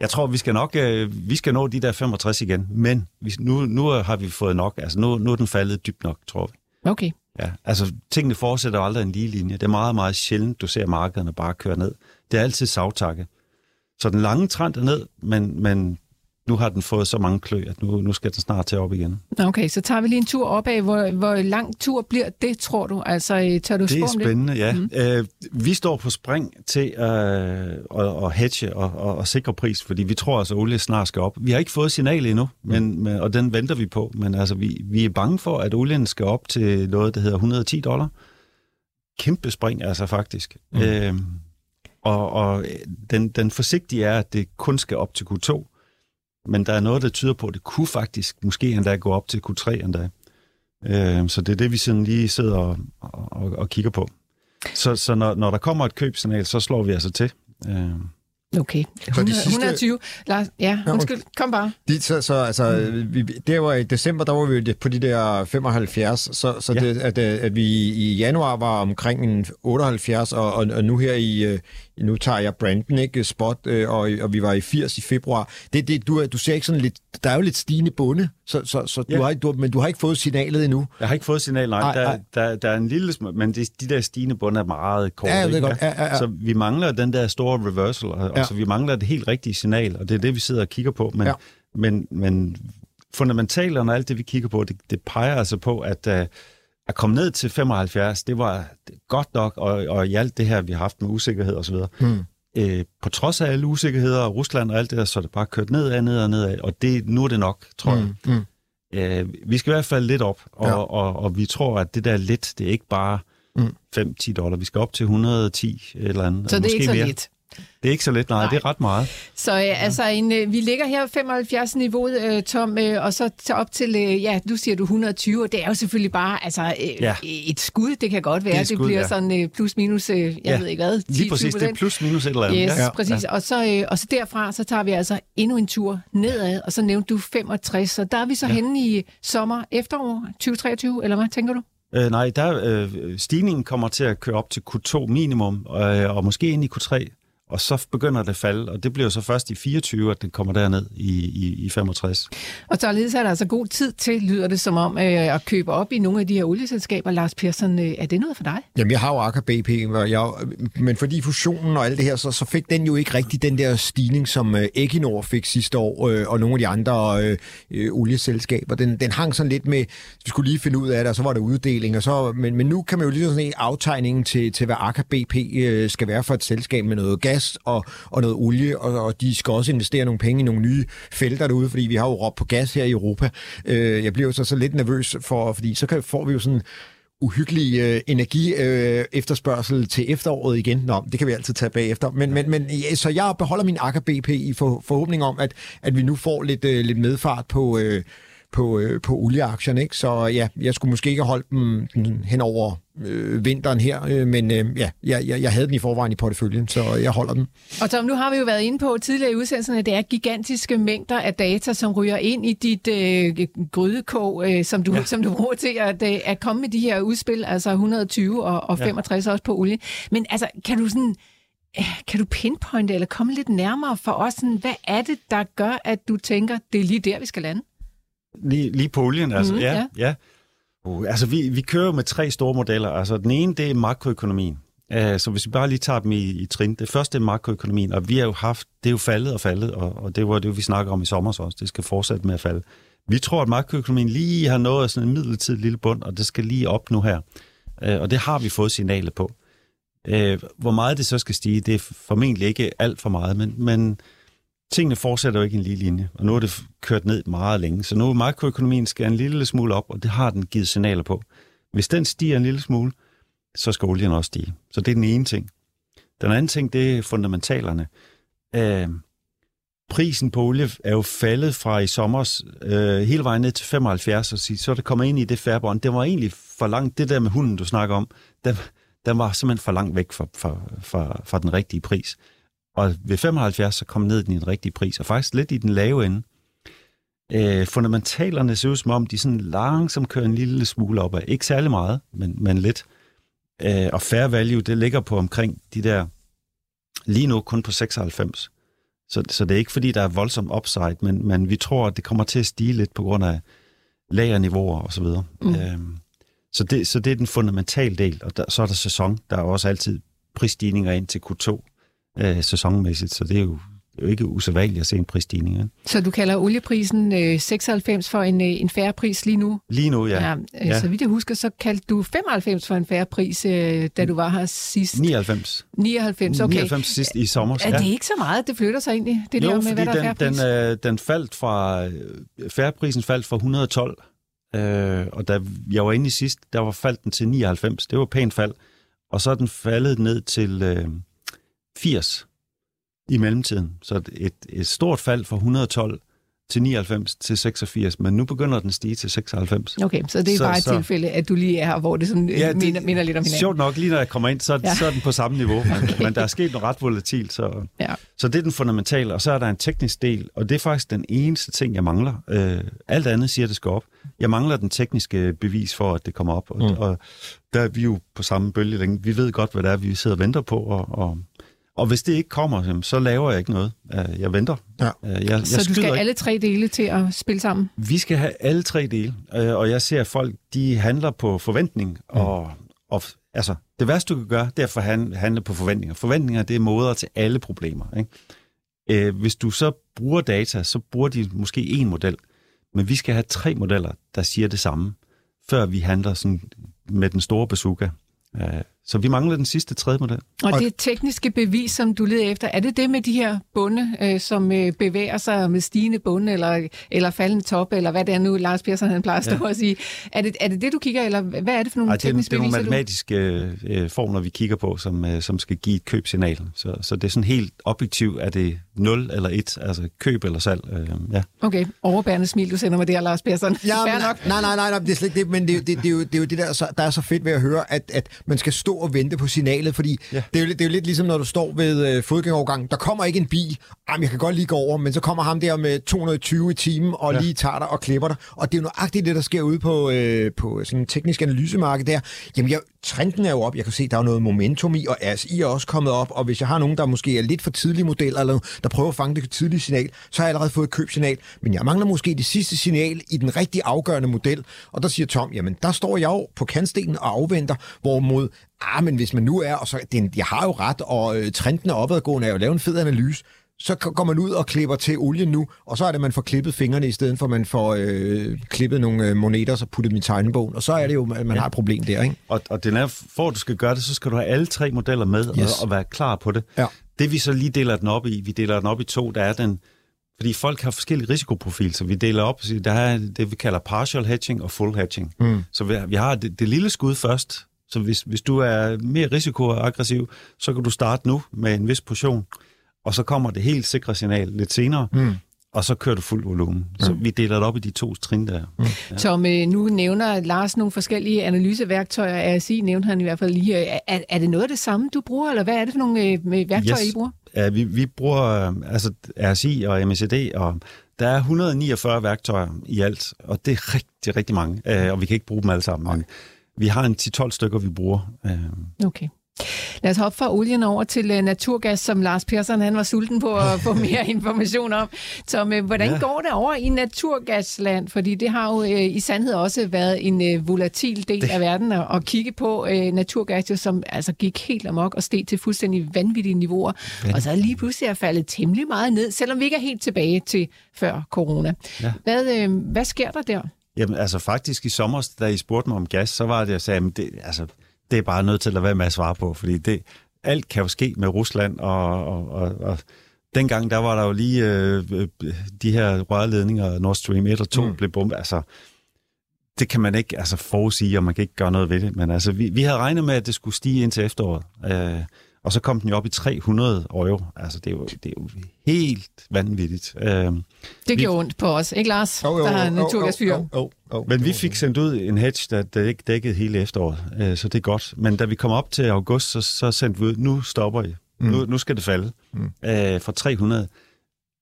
jeg tror, vi skal nok øh, vi skal nå de der 65 igen, men vi, nu, nu har vi fået nok. Altså, nu, nu er den faldet dybt nok, tror vi. Okay. Ja, altså tingene fortsætter aldrig en lige linje. Det er meget, meget sjældent, du ser markederne bare køre ned. Det er altid savtakke. Så den lange trend er ned, men, men nu har den fået så mange klø, at nu, nu skal den snart til op igen. Okay, så tager vi lige en tur opad. Hvor, hvor lang tur bliver det, tror du? Altså, øh, tør du Det er om det? spændende, ja. Mm. Øh, vi står på spring til øh, at, at hedge og, og, og sikre pris, fordi vi tror altså, at olie snart skal op. Vi har ikke fået signal endnu, men, men, og den venter vi på, men altså, vi, vi er bange for, at olien skal op til noget, der hedder 110 dollar. Kæmpe spring, altså faktisk. Mm. Øh, og og den, den forsigtige er, at det kun skal op til Q2, men der er noget, der tyder på, at det kunne faktisk måske endda gå op til Q3 endda. Øh, så det er det, vi sådan lige sidder og, og, og kigger på. Så, så når, når der kommer et købsignal, så slår vi altså til. Øh, Okay. de 100, sidste- 120. Lars, ja, undskyld. Kom bare. De, så, så altså, mm. vi, det var i december, der var vi jo på de der 75, så, så Ja. det, at, øh, at vi i januar var omkring en 78, og, og, og nu her i, øh, nu tager jeg Brandon, ikke, spot, øh, og, og vi var i 80 i februar. Det, det, du, du ser ikke sådan lidt, der er jo lidt stigende bunde, så, så, så du Ja. har, ikke- du, men du har ikke fået signalet endnu. jeg har ikke fået signal, nej. Nej, der, nej. Der, der er en lille smule, men de, de der stigende bunde er meget korte. Ja, ved ikke? godt. Ja, ja, ja. Så vi mangler den der store reversal, og, Ja. ja. så vi mangler det helt rigtige signal, og det er det, vi sidder og kigger på. Men, ja. men, men fundamentalerne og alt det, vi kigger på, det, det peger altså på, at uh, at komme ned til 75, det var godt nok, og, og i alt det her, vi har haft med usikkerhed osv., Hmm. øh, på trods af alle usikkerheder og Rusland og alt det der, så er det bare kørt nedad, nedad, nedad, og det, nu er det nok, tror jeg. Mm. Mm. Øh, vi skal i hvert fald lidt op, og, Ja. og, og, og vi tror, at det der lidt, det er ikke bare Mm. 5-10 dollar. Vi skal op til 110 eller andet. Så og det er måske ikke så mere. lidt. Det er ikke så lidt, nej, Nej. det er ret meget. Så øh, altså, en, øh, vi ligger her 75 niveauet, øh, Tom, øh, og så til op til, øh, ja, nu siger du 120, og det er jo selvfølgelig bare altså, øh, Ja. et skud, det kan godt være. Det er Det, et skud, bliver ja. sådan øh, plus minus, øh, jeg Ja. ved ikke hvad, 10 Lige præcis, det er plus minus et eller andet. Yes, Ja. ja, præcis. Og så, øh, og så derfra, så tager vi altså endnu en tur nedad, og så nævnte du 65, så der er vi så ja. henne i sommer, efterår 2023, eller hvad tænker du? Øh, nej, der, øh, stigningen kommer til at køre op til Q2 minimum, øh, og måske ind i Q3, og så begynder det at falde, og det bliver jo så først i 24, at det kommer derned i, i, i 65. Og således er der altså god tid til, lyder det som om, øh, at købe op i nogle af de her olieselskaber. Lars Persson, øh, er det noget for dig? Jamen, jeg har jo Aker BP, jeg, men fordi fusionen og alt det her, så, så fik den jo ikke rigtig den der stigning, som øh, Equinor fik sidste år, øh, og nogle af de andre øh, øh, olieselskaber. Den, den hang sådan lidt med, vi skulle lige finde ud af det, og så var der uddeling, og så, men, men nu kan man jo lige sådan en aftegning til, til, hvad Aker BP øh, skal være for et selskab med noget gas og, og noget olie, og, og de skal også investere nogle penge i nogle nye felter derude, fordi vi har jo råbt på gas her i Europa. Øh, jeg bliver jo så, så lidt nervøs for, fordi så kan, får vi jo sådan uhyggelig øh, energi øh, efterspørgsel til efteråret igen. Nå, det kan vi altid tage bagefter. Men, men, men ja, så jeg beholder min AKBP BP i for, forhåbning om, at, at vi nu får lidt, øh, lidt medfart på, øh, på, øh, på olieaktierne. Ikke? Så ja, jeg skulle måske ikke have holdt dem hen over øh, vinteren her, øh, men øh, ja, jeg, jeg, jeg havde den i forvejen i porteføljen, så jeg holder den. Og Tom, nu har vi jo været inde på tidligere i udsendelsen, at det er gigantiske mængder af data, som ryger ind i dit øh, grydekog, øh, som, du, ja. som du bruger til at, øh, at komme med de her udspil, altså 120 og, og 65 ja. også på olie. Men altså, kan du sådan... øh, Kan du pinpointe eller komme lidt nærmere for os? Sådan, hvad er det, der gør, at du tænker, det er lige der, vi skal lande? Lige, lige på olien, altså. Mm, ja, ja. ja. Uh, altså, vi, vi kører med tre store modeller. Altså, den ene, det er makroøkonomien. Uh, så hvis vi bare lige tager dem i, i trin. Det første er makroøkonomien, og vi har jo haft, det er jo faldet og faldet, og, og det var det, vi snakker om i sommer også. Det skal fortsætte med at falde. Vi tror, at makroøkonomien lige har nået sådan en midlertidig lille bund, og det skal lige op nu her. Uh, og det har vi fået signaler på. Uh, hvor meget det så skal stige, det er formentlig ikke alt for meget, men, men tingene fortsætter jo ikke i en lige linje, og nu er det kørt ned meget længe. Så nu er makroøkonomien skal en lille smule op, og det har den givet signaler på. Hvis den stiger en lille smule, så skal olien også stige. Så det er den ene ting. Den anden ting, det er fundamentalerne. Øh, prisen på olie er jo faldet fra i sommer øh, hele vejen ned til 75, og så er det kommet ind i det færbånd. Det var egentlig for langt, det der med hunden, du snakker om, den, den var simpelthen for langt væk fra, fra, fra, fra den rigtige pris. Og ved 75, så kom ned i den rigtige pris, og faktisk lidt i den lave ende. Øh, fundamentalerne ser ud som om, de sådan langsomt kører en lille smule opad. Ikke særlig meget, men, men lidt. Øh, og fair value, det ligger på omkring de der, lige nu kun på 96. Så, så det er ikke fordi, der er voldsom upside, men, men vi tror, at det kommer til at stige lidt på grund af lagerniveauer og så videre. Mm. Øhm, så, det, så det er den fundamentale del, og der, så er der sæson. Der er også altid prisstigninger ind til Q2 øh, sæsonmæssigt, så det er jo, det er jo ikke usædvanligt at se en prisstigning. Ikke? Så du kalder olieprisen øh, 96 for en, øh, en færre pris lige nu? Lige nu, ja. ja, øh, ja. Så vidt jeg husker, så kaldte du 95 for en færre pris, øh, da du var her sidst. 99. 99, okay. 99 sidst i sommer. Er det ikke så meget? Det flytter sig egentlig, det jo, der med, hvad der er den, den, øh, den faldt fra, øh, færreprisen faldt fra 112, øh, og da jeg var inde i sidst, der var faldt den til 99. Det var pænt fald. Og så er den faldet ned til øh, 80 i mellemtiden. Så et, et, stort fald fra 112 til 99 til 86, men nu begynder den at stige til 96. Okay, så det er Så- bare et så- tilfælde, at du lige er her, hvor det sådan, ja, det, minder, minder lidt om hinanden. Sjovt nok, lige når jeg kommer ind, så, Ja. så er den på samme niveau, men, men der er sket noget ret volatilt, så, Ja. så det er den fundamentale, og så er der en teknisk del, og det er faktisk den eneste ting, jeg mangler. Øh, alt andet siger, at det skal op. Jeg mangler den tekniske bevis for, at det kommer op, og, mm. og der er vi jo på samme bølgelængde. Vi ved godt, hvad det er, vi sidder og venter på, og, og, og hvis det ikke kommer, så laver jeg ikke noget. Øh, Jeg venter. Ja. Øh, Jeg, jeg Så du skal ikke. alle tre dele til at spille sammen? Vi skal have alle tre dele, øh, og jeg ser, at folk de handler på forventning. Og, og altså, det værste, du kan gøre, det er at handle på forventninger. Forventninger, det er måder til alle problemer. Ikke? Hvis du så bruger data, så bruger de måske en model. Men vi skal have tre modeller, der siger det samme, før vi handler sådan med den store bazooka. Så vi mangler den sidste tredje model. Og det tekniske bevis, som du leder efter, er det det med de her bunde, øh, som øh, bevæger sig med stigende bunde, eller, eller faldende top, eller hvad det er nu, Lars Persson han plejer at stå Ja. og sige. Er det, er det det, du kigger, eller hvad er det for nogle Ej, det, er, tekniske det er nogle beviser, matematiske øh, formler, vi kigger på, som, øh, som skal give et købsignal. Så, så det er sådan helt objektivt, er det 0 eller 1, altså køb eller salg. Øh, ja. Okay, overbærende smil, du sender mig der, Lars Persson. Ja, men, nok. nej, nej, nej, nej, det er slet ikke det, men det, det, det, er jo, det er jo det, der, så, der er så fedt ved at høre, at, at man skal stå og vente på signalet, fordi ja. Det, er jo, lidt- det er jo lidt ligesom, når du står ved øh, fodgængerovergangen. Der kommer ikke en bil, jamen jeg kan godt lige gå over, men så kommer ham der med 220 i timen og ja. Lige tager dig og klipper dig. Og det er jo nøjagtigt det, der sker ude på, øh, på sådan en teknisk analysemarked der. Jamen, jeg, trenden er jo op. Jeg kan se, der er noget momentum i, og RSI er også kommet op. Og hvis jeg har nogen, der måske er lidt for tidlige modeller, eller der prøver at fange det tidlige signal, så har jeg allerede fået et købsignal. Men jeg mangler måske det sidste signal i den rigtig afgørende model. Og der siger Tom, jamen der står jeg jo på kantstenen og afventer, hvorimod, ah, men hvis man nu er, og så, det, jeg har jo ret, og øh, trenden er opadgående, er jo lavet en fed analyse, så går man ud og klipper til olien nu, og så er det, man får klippet fingrene, i stedet for at man får øh, klippet nogle øh, moneter, så putter dem i tegnebogen, og så er det jo, at man ja. har et problem der, ikke? Og, og den er, for at du skal gøre det, så skal du have alle tre modeller med Yes. og, og være klar på det. Ja. Det vi så lige deler den op i, vi deler den op i to, der er den, fordi folk har forskellige risikoprofil, så vi deler op, så der er det, vi kalder partial hedging og full hedging. Mm. Så vi, vi har det, det lille skud først, så hvis, hvis du er mere risikoaggressiv, så kan du starte nu med en vis portion, og så kommer det helt sikre signal lidt senere, Mm. og så kører du fuld volumen. Så vi deler det op i de to trin der. Mm. Tom, øh, nu nævner Lars nogle forskellige analyseværktøjer. RSI nævnte han i hvert fald lige. Er, er det noget af det samme, du bruger, eller hvad er det for nogle øh, værktøjer, Yes. I bruger? Ja, vi, vi bruger øh, altså RSI og MSCD, og der er 149 værktøjer i alt, og det er rigtig, rigtig mange, og vi kan ikke bruge dem alle sammen, men vi har en 10-12 stykker, vi bruger. Øh, Okay. Lad os hoppe fra olien over til uh, naturgas, som Lars Persson han var sulten på at få mere information om. Så uh, hvordan ja. går det over i naturgasland? Fordi det har jo uh, i sandhed også været en volatil del det. af verden at, at kigge på naturgas, jo, som altså gik helt amok og steg til fuldstændig vanvittige niveauer. Ja. Og så lige pludselig er faldet temmelig meget ned, selvom vi ikke er helt tilbage til før corona. Ja. Hvad, hvad sker der der? Jamen, altså faktisk i sommer, da I spurgte mig om gas, så var det, jeg sagde, at det, altså, det er bare nødt til at være med at svare på, fordi det, alt kan jo ske med Rusland, og, og, og, og dengang, der var der jo lige øh, øh de her rørledninger, Nord Stream 1 og 2 mm. blev bombet, altså det kan man ikke altså, forudsige, og man kan ikke gøre noget ved det, men altså, vi, vi havde regnet med, at det skulle stige ind til efteråret. Øh, og så kom den jo op i 300 euro. Altså, det er jo, det er jo helt vanvittigt. Øh, det gjorde vi... ondt på os, ikke Lars? Oh, oh, der har en naturgasfyr. Oh, oh, oh, oh, Men vi fik sendt ud en hedge, der, der ikke dækkede hele efteråret, øh, så det er godt. Men da vi kom op til august, så, så sendte vi ud, nu stopper I. Mm. Nu, nu skal det falde mm. øh, fra 300.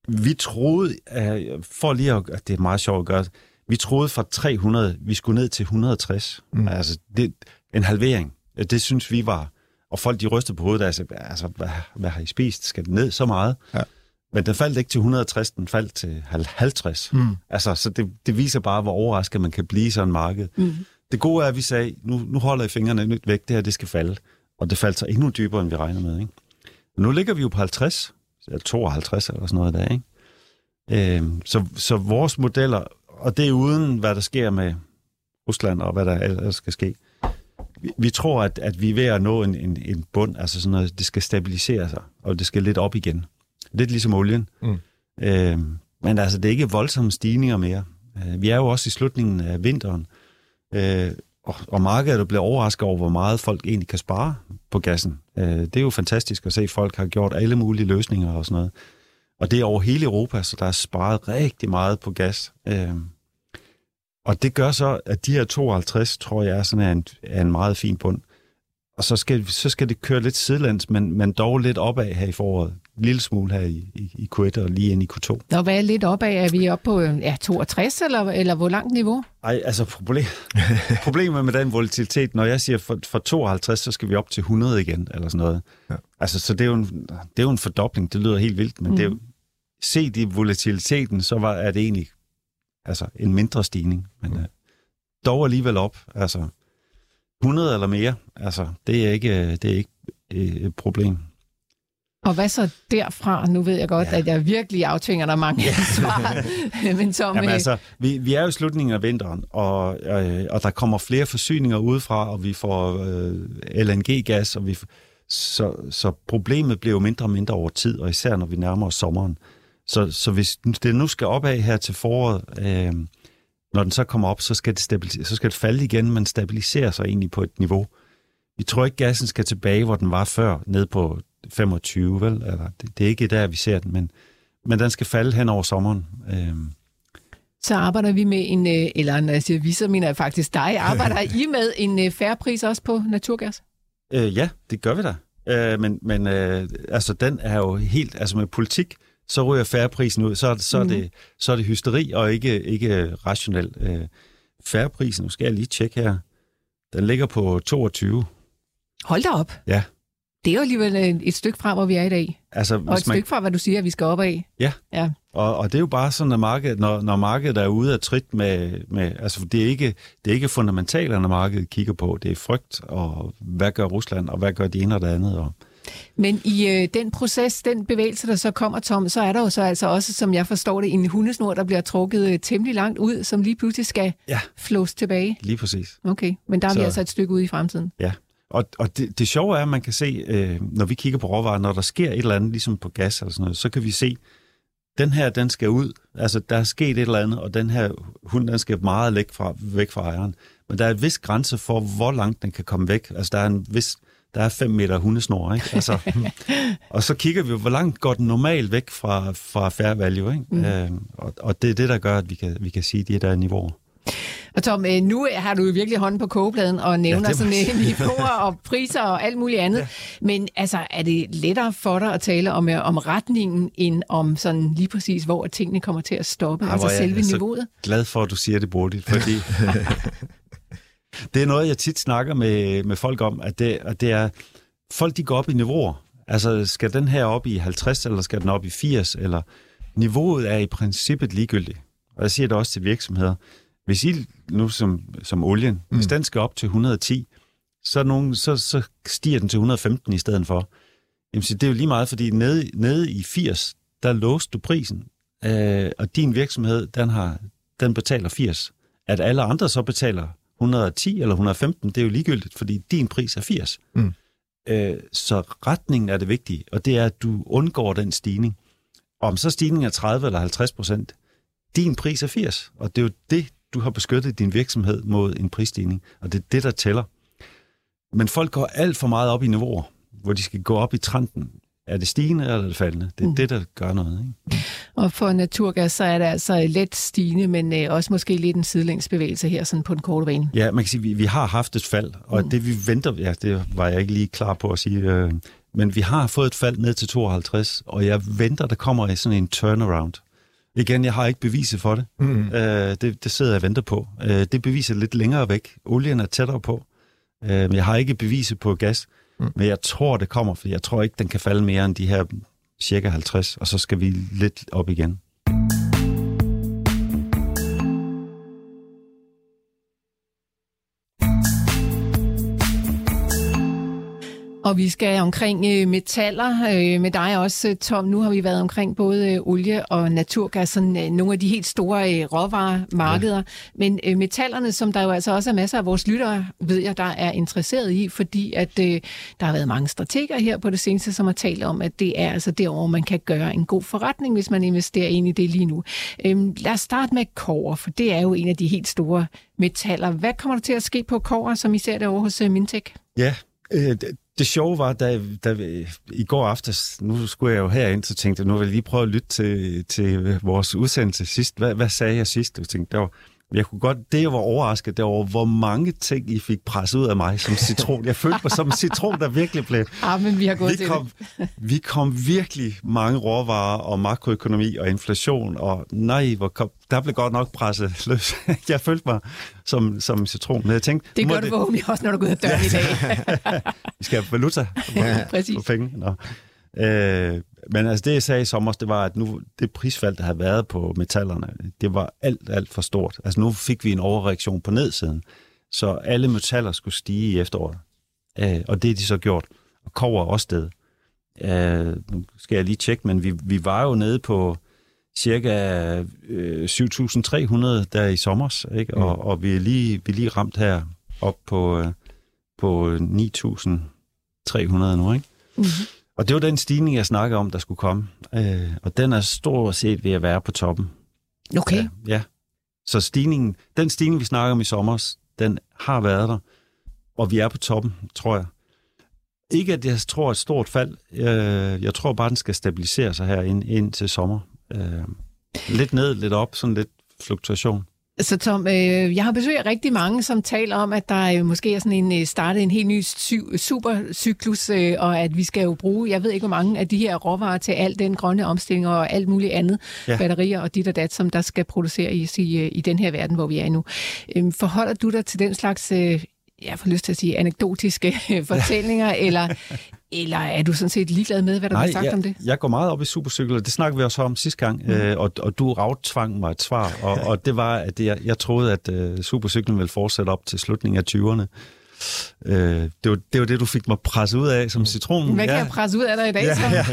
Vi troede, øh, for lige at, det er meget sjovt at gøre, vi troede fra 300, vi skulle ned til 160. Mm. Altså, det, en halvering. Det synes vi var og folk de rystede på hovedet, altså, altså hvad, hvad har I spist? Skal det ned så meget? Ja. Men den faldt ikke til 160, den faldt til 50. Mm. Altså, så det, det viser bare, hvor overrasket man kan blive sådan en marked. Mm. Det gode er, at vi sagde, nu, nu holder I fingrene væk, det her det skal falde. Og det faldt så endnu dybere, end vi regner med. Ikke? Nu ligger vi jo på 50, eller 52 eller sådan noget der. Ikke? Øhm, så, så vores modeller, og det er uden, hvad der sker med Rusland og hvad der ellers skal ske, vi, vi tror, at, at vi er ved at nå en, en, en bund, altså sådan noget, det skal stabilisere sig, og det skal lidt op igen. Lidt ligesom olien. Mm. Øh, men altså, det er ikke voldsomme stigninger mere. Øh, vi er jo også i slutningen af vinteren, øh, og, og markedet bliver overrasket over, hvor meget folk egentlig kan spare på gassen. Øh, det er jo fantastisk at se, at folk har gjort alle mulige løsninger og sådan noget. Og det er over hele Europa, så der er sparet rigtig meget på gas. Øh, og det gør så, at de her 52, tror jeg, er sådan en, er en meget fin bund. Og så skal, så skal det køre lidt sidelands, men, men dog lidt opad her i foråret. En lille smule her i, i, i Q1 og lige ind i Q2. Nå, hvad er lidt opad? Er vi oppe på ja, 62, eller, eller hvor langt niveau? Nej, altså problem, problemet med den volatilitet, når jeg siger for, for 52, så skal vi op til 100 igen, eller sådan noget. Ja. Altså, så det er, jo en, det er jo en fordobling. Det lyder helt vildt, men mm. det er jo, mm. set i volatiliteten, så var, er det egentlig Altså en mindre stigning, men mm. uh, dog alligevel op. Altså 100 eller mere, altså det er ikke, øh, det er ikke øh, et problem. Og hvad så derfra? Nu ved jeg godt, ja. at jeg virkelig aftvinger dig mange svar. Men Tom, Jamen, altså, vi, vi er jo i slutningen af vinteren, og, øh, og der kommer flere forsyninger udefra, og vi får øh, LNG-gas, og vi, så, så problemet bliver jo mindre og mindre over tid, og især når vi nærmer os sommeren. Så, så hvis det nu skal opad her til foråret, øh, når den så kommer op, så skal, det så skal det falde igen, men stabilisere sig egentlig på et niveau. Vi tror ikke, gassen skal tilbage, hvor den var før, ned på 25, vel? Eller, det, det er ikke der, vi ser den, men, men den skal falde hen over sommeren. Øh. Så arbejder vi med en, øh, eller når jeg siger vi, så mener jeg faktisk dig, arbejder I med en øh, færre pris også på naturgas? Øh, ja, det gør vi da. Øh, men men øh, altså, den er jo helt, altså med politik, så ryger færreprisen ud. Så, så, mm. er det, så er det hysteri og ikke, ikke rationel. Øh, færreprisen, nu skal jeg lige tjekke her, den ligger på 22. Hold da op. Ja. Det er jo alligevel et, et stykke fra, hvor vi er i dag. Altså, og et man... stykke fra, hvad du siger, at vi skal op af. Ja, ja. Og, og det er jo bare sådan, at markedet, når, når markedet er ude af trit med... med altså, det er ikke, det er ikke fundamentalt, når markedet kigger på. Det er frygt, og hvad gør Rusland, og hvad gør det ene og det andet. Og, men i øh, den proces, den bevægelse, der så kommer, Tom, så er der jo så altså også, som jeg forstår det, en hundesnor, der bliver trukket øh, temmelig langt ud, som lige pludselig skal ja. flås tilbage. Lige præcis. Okay, men der er så, vi altså et stykke ude i fremtiden. Ja, og, og det, det sjove er, at man kan se, øh, når vi kigger på råvarer, når der sker et eller andet, ligesom på gas eller sådan noget, så kan vi se, den her, den skal ud. Altså, der er sket et eller andet, og den her hund, den skal meget væk fra, væk fra ejeren. Men der er en vis grænse for, hvor langt den kan komme væk. Altså, der er en vis der er 5 meter hundesnor, ikke? Altså, og så kigger vi, hvor langt går den normalt væk fra, fra fair value, ikke? Mm. Øh, og, og det er det, der gør, at vi kan, vi kan sige, de er der niveauer. Og Tom, øh, nu har du jo virkelig hånden på kogepladen og nævner ja, sådan øh, niveauer og priser og alt muligt andet. Ja. Men altså, er det lettere for dig at tale om, øh, om retningen, end om sådan lige præcis, hvor tingene kommer til at stoppe? Ja, altså selve niveauet? Jeg er glad for, at du siger det, Bodil, fordi det er noget, jeg tit snakker med, med folk om, at det, at det er, folk de går op i niveauer. Altså, skal den her op i 50, eller skal den op i 80, eller niveauet er i princippet ligegyldigt. Og jeg siger det også til virksomheder. Hvis I nu som, som olien, mm. hvis den skal op til 110, så, nogen, så, så stiger den til 115 i stedet for. Jamen, så det er jo lige meget, fordi nede, nede i 80, der låste du prisen, øh, og din virksomhed, den, har, den betaler 80. At alle andre så betaler 110 eller 115, det er jo ligegyldigt, fordi din pris er 80. Mm. Øh, så retningen er det vigtige, og det er, at du undgår den stigning. Om så stigningen er 30 eller 50 procent, din pris er 80, og det er jo det, du har beskyttet din virksomhed mod en prisstigning, og det er det, der tæller. Men folk går alt for meget op i niveauer, hvor de skal gå op i trenden. Er det stigende eller er det faldende? Det er mm. det, der gør noget. Ikke? Og for naturgas, så er det altså let stigende, men øh, også måske lidt en sidelængsbevægelse her sådan på den korte bane. Ja, man kan sige, at vi, vi har haft et fald, og mm. det vi venter, ja, det var jeg ikke lige klar på at sige, øh, men vi har fået et fald ned til 52, og jeg venter, der kommer sådan en turnaround. Igen, jeg har ikke beviset for det. Mm. Øh, det, det sidder jeg og venter på. Øh, det beviser lidt længere væk. Olien er tættere på. Øh, men jeg har ikke beviset på gas. Mm. Men jeg tror, det kommer, for jeg tror ikke, den kan falde mere end de her cirka 50, og så skal vi lidt op igen. Og vi skal omkring øh, metaller øh, med dig også, øh, Tom. Nu har vi været omkring både øh, olie og naturgas, sådan, øh, nogle af de helt store øh, råvaremarkeder. Ja. Men øh, metallerne, som der jo altså også er masser af vores lyttere, ved jeg, der er interesseret i, fordi at øh, der har været mange strateger her på det seneste, som har talt om, at det er altså derovre, man kan gøre en god forretning, hvis man investerer ind i det lige nu. Øh, lad os starte med kover, for det er jo en af de helt store metaller. Hvad kommer der til at ske på kover, som I ser det over hos øh, Mintech? Ja, øh, det sjove var, da, da vi, i går aftes, nu skulle jeg jo herind, så tænkte jeg, nu vil jeg lige prøve at lytte til, til vores udsendelse sidst. Hvad, hvad sagde jeg sidst? Jeg tænkte, der var, jeg kunne godt, det jeg var overrasket, det var, hvor mange ting, I fik presset ud af mig som citron. Jeg følte mig som en citron, der virkelig blev... Ja, men vi har gået vi til kom, det. vi kom virkelig mange råvarer og makroøkonomi og inflation, og nej, hvor kom, der blev godt nok presset løs. jeg følte mig som, som citron, men jeg tænkte... Det gør du det... forhåbentlig også, når du går ud af døren i dag. vi skal have valuta ja, præcis. på penge. Nå. Øh, men altså det, jeg sagde i sommer, det var, at nu det prisfald, der har været på metallerne, det var alt, alt for stort. Altså nu fik vi en overreaktion på nedsiden, så alle metaller skulle stige i efteråret. Øh, og det er de så gjort. Og kover også sted. Øh, nu skal jeg lige tjekke, men vi, vi var jo nede på cirka øh, 7.300 der i sommer, ikke? Mm. Og, og vi er lige, vi er lige ramt her op på, øh, på 9.300 nu, ikke? Mm-hmm. Og det var den stigning, jeg snakkede om, der skulle komme. Øh, og den er stort set ved at være på toppen. Okay. Ja, ja. Så stigningen, den stigning, vi snakker om i sommer, den har været der. Og vi er på toppen, tror jeg. Ikke, at jeg tror et stort fald. Øh, jeg tror bare, den skal stabilisere sig her ind, ind til sommer. Øh, lidt ned, lidt op, sådan lidt fluktuation. Så Tom, øh, jeg har besøgt rigtig mange, som taler om, at der øh, måske er sådan en øh, startet en helt ny sy- supercyklus, øh, og at vi skal jo bruge, jeg ved ikke hvor mange af de her råvarer til al den grønne omstilling og alt muligt andet, ja. batterier og dit og dat, som der skal produceres i, øh, i den her verden, hvor vi er nu. Øh, forholder du dig til den slags øh, jeg får lyst til at sige, anekdotiske fortællinger, eller, eller er du sådan set ligeglad med, hvad der bliver sagt jeg, om det? jeg går meget op i supercykler. Det snakkede vi også om sidste gang, mm. øh, og, og du ravtvang mig et svar, og, og det var, at jeg, jeg troede, at øh, supercyklen ville fortsætte op til slutningen af 20'erne. Øh, det, var, det var det, du fik mig presset ud af som citronen. Hvad kan ja. jeg presse ud af dig i dag, ja, så? Ja.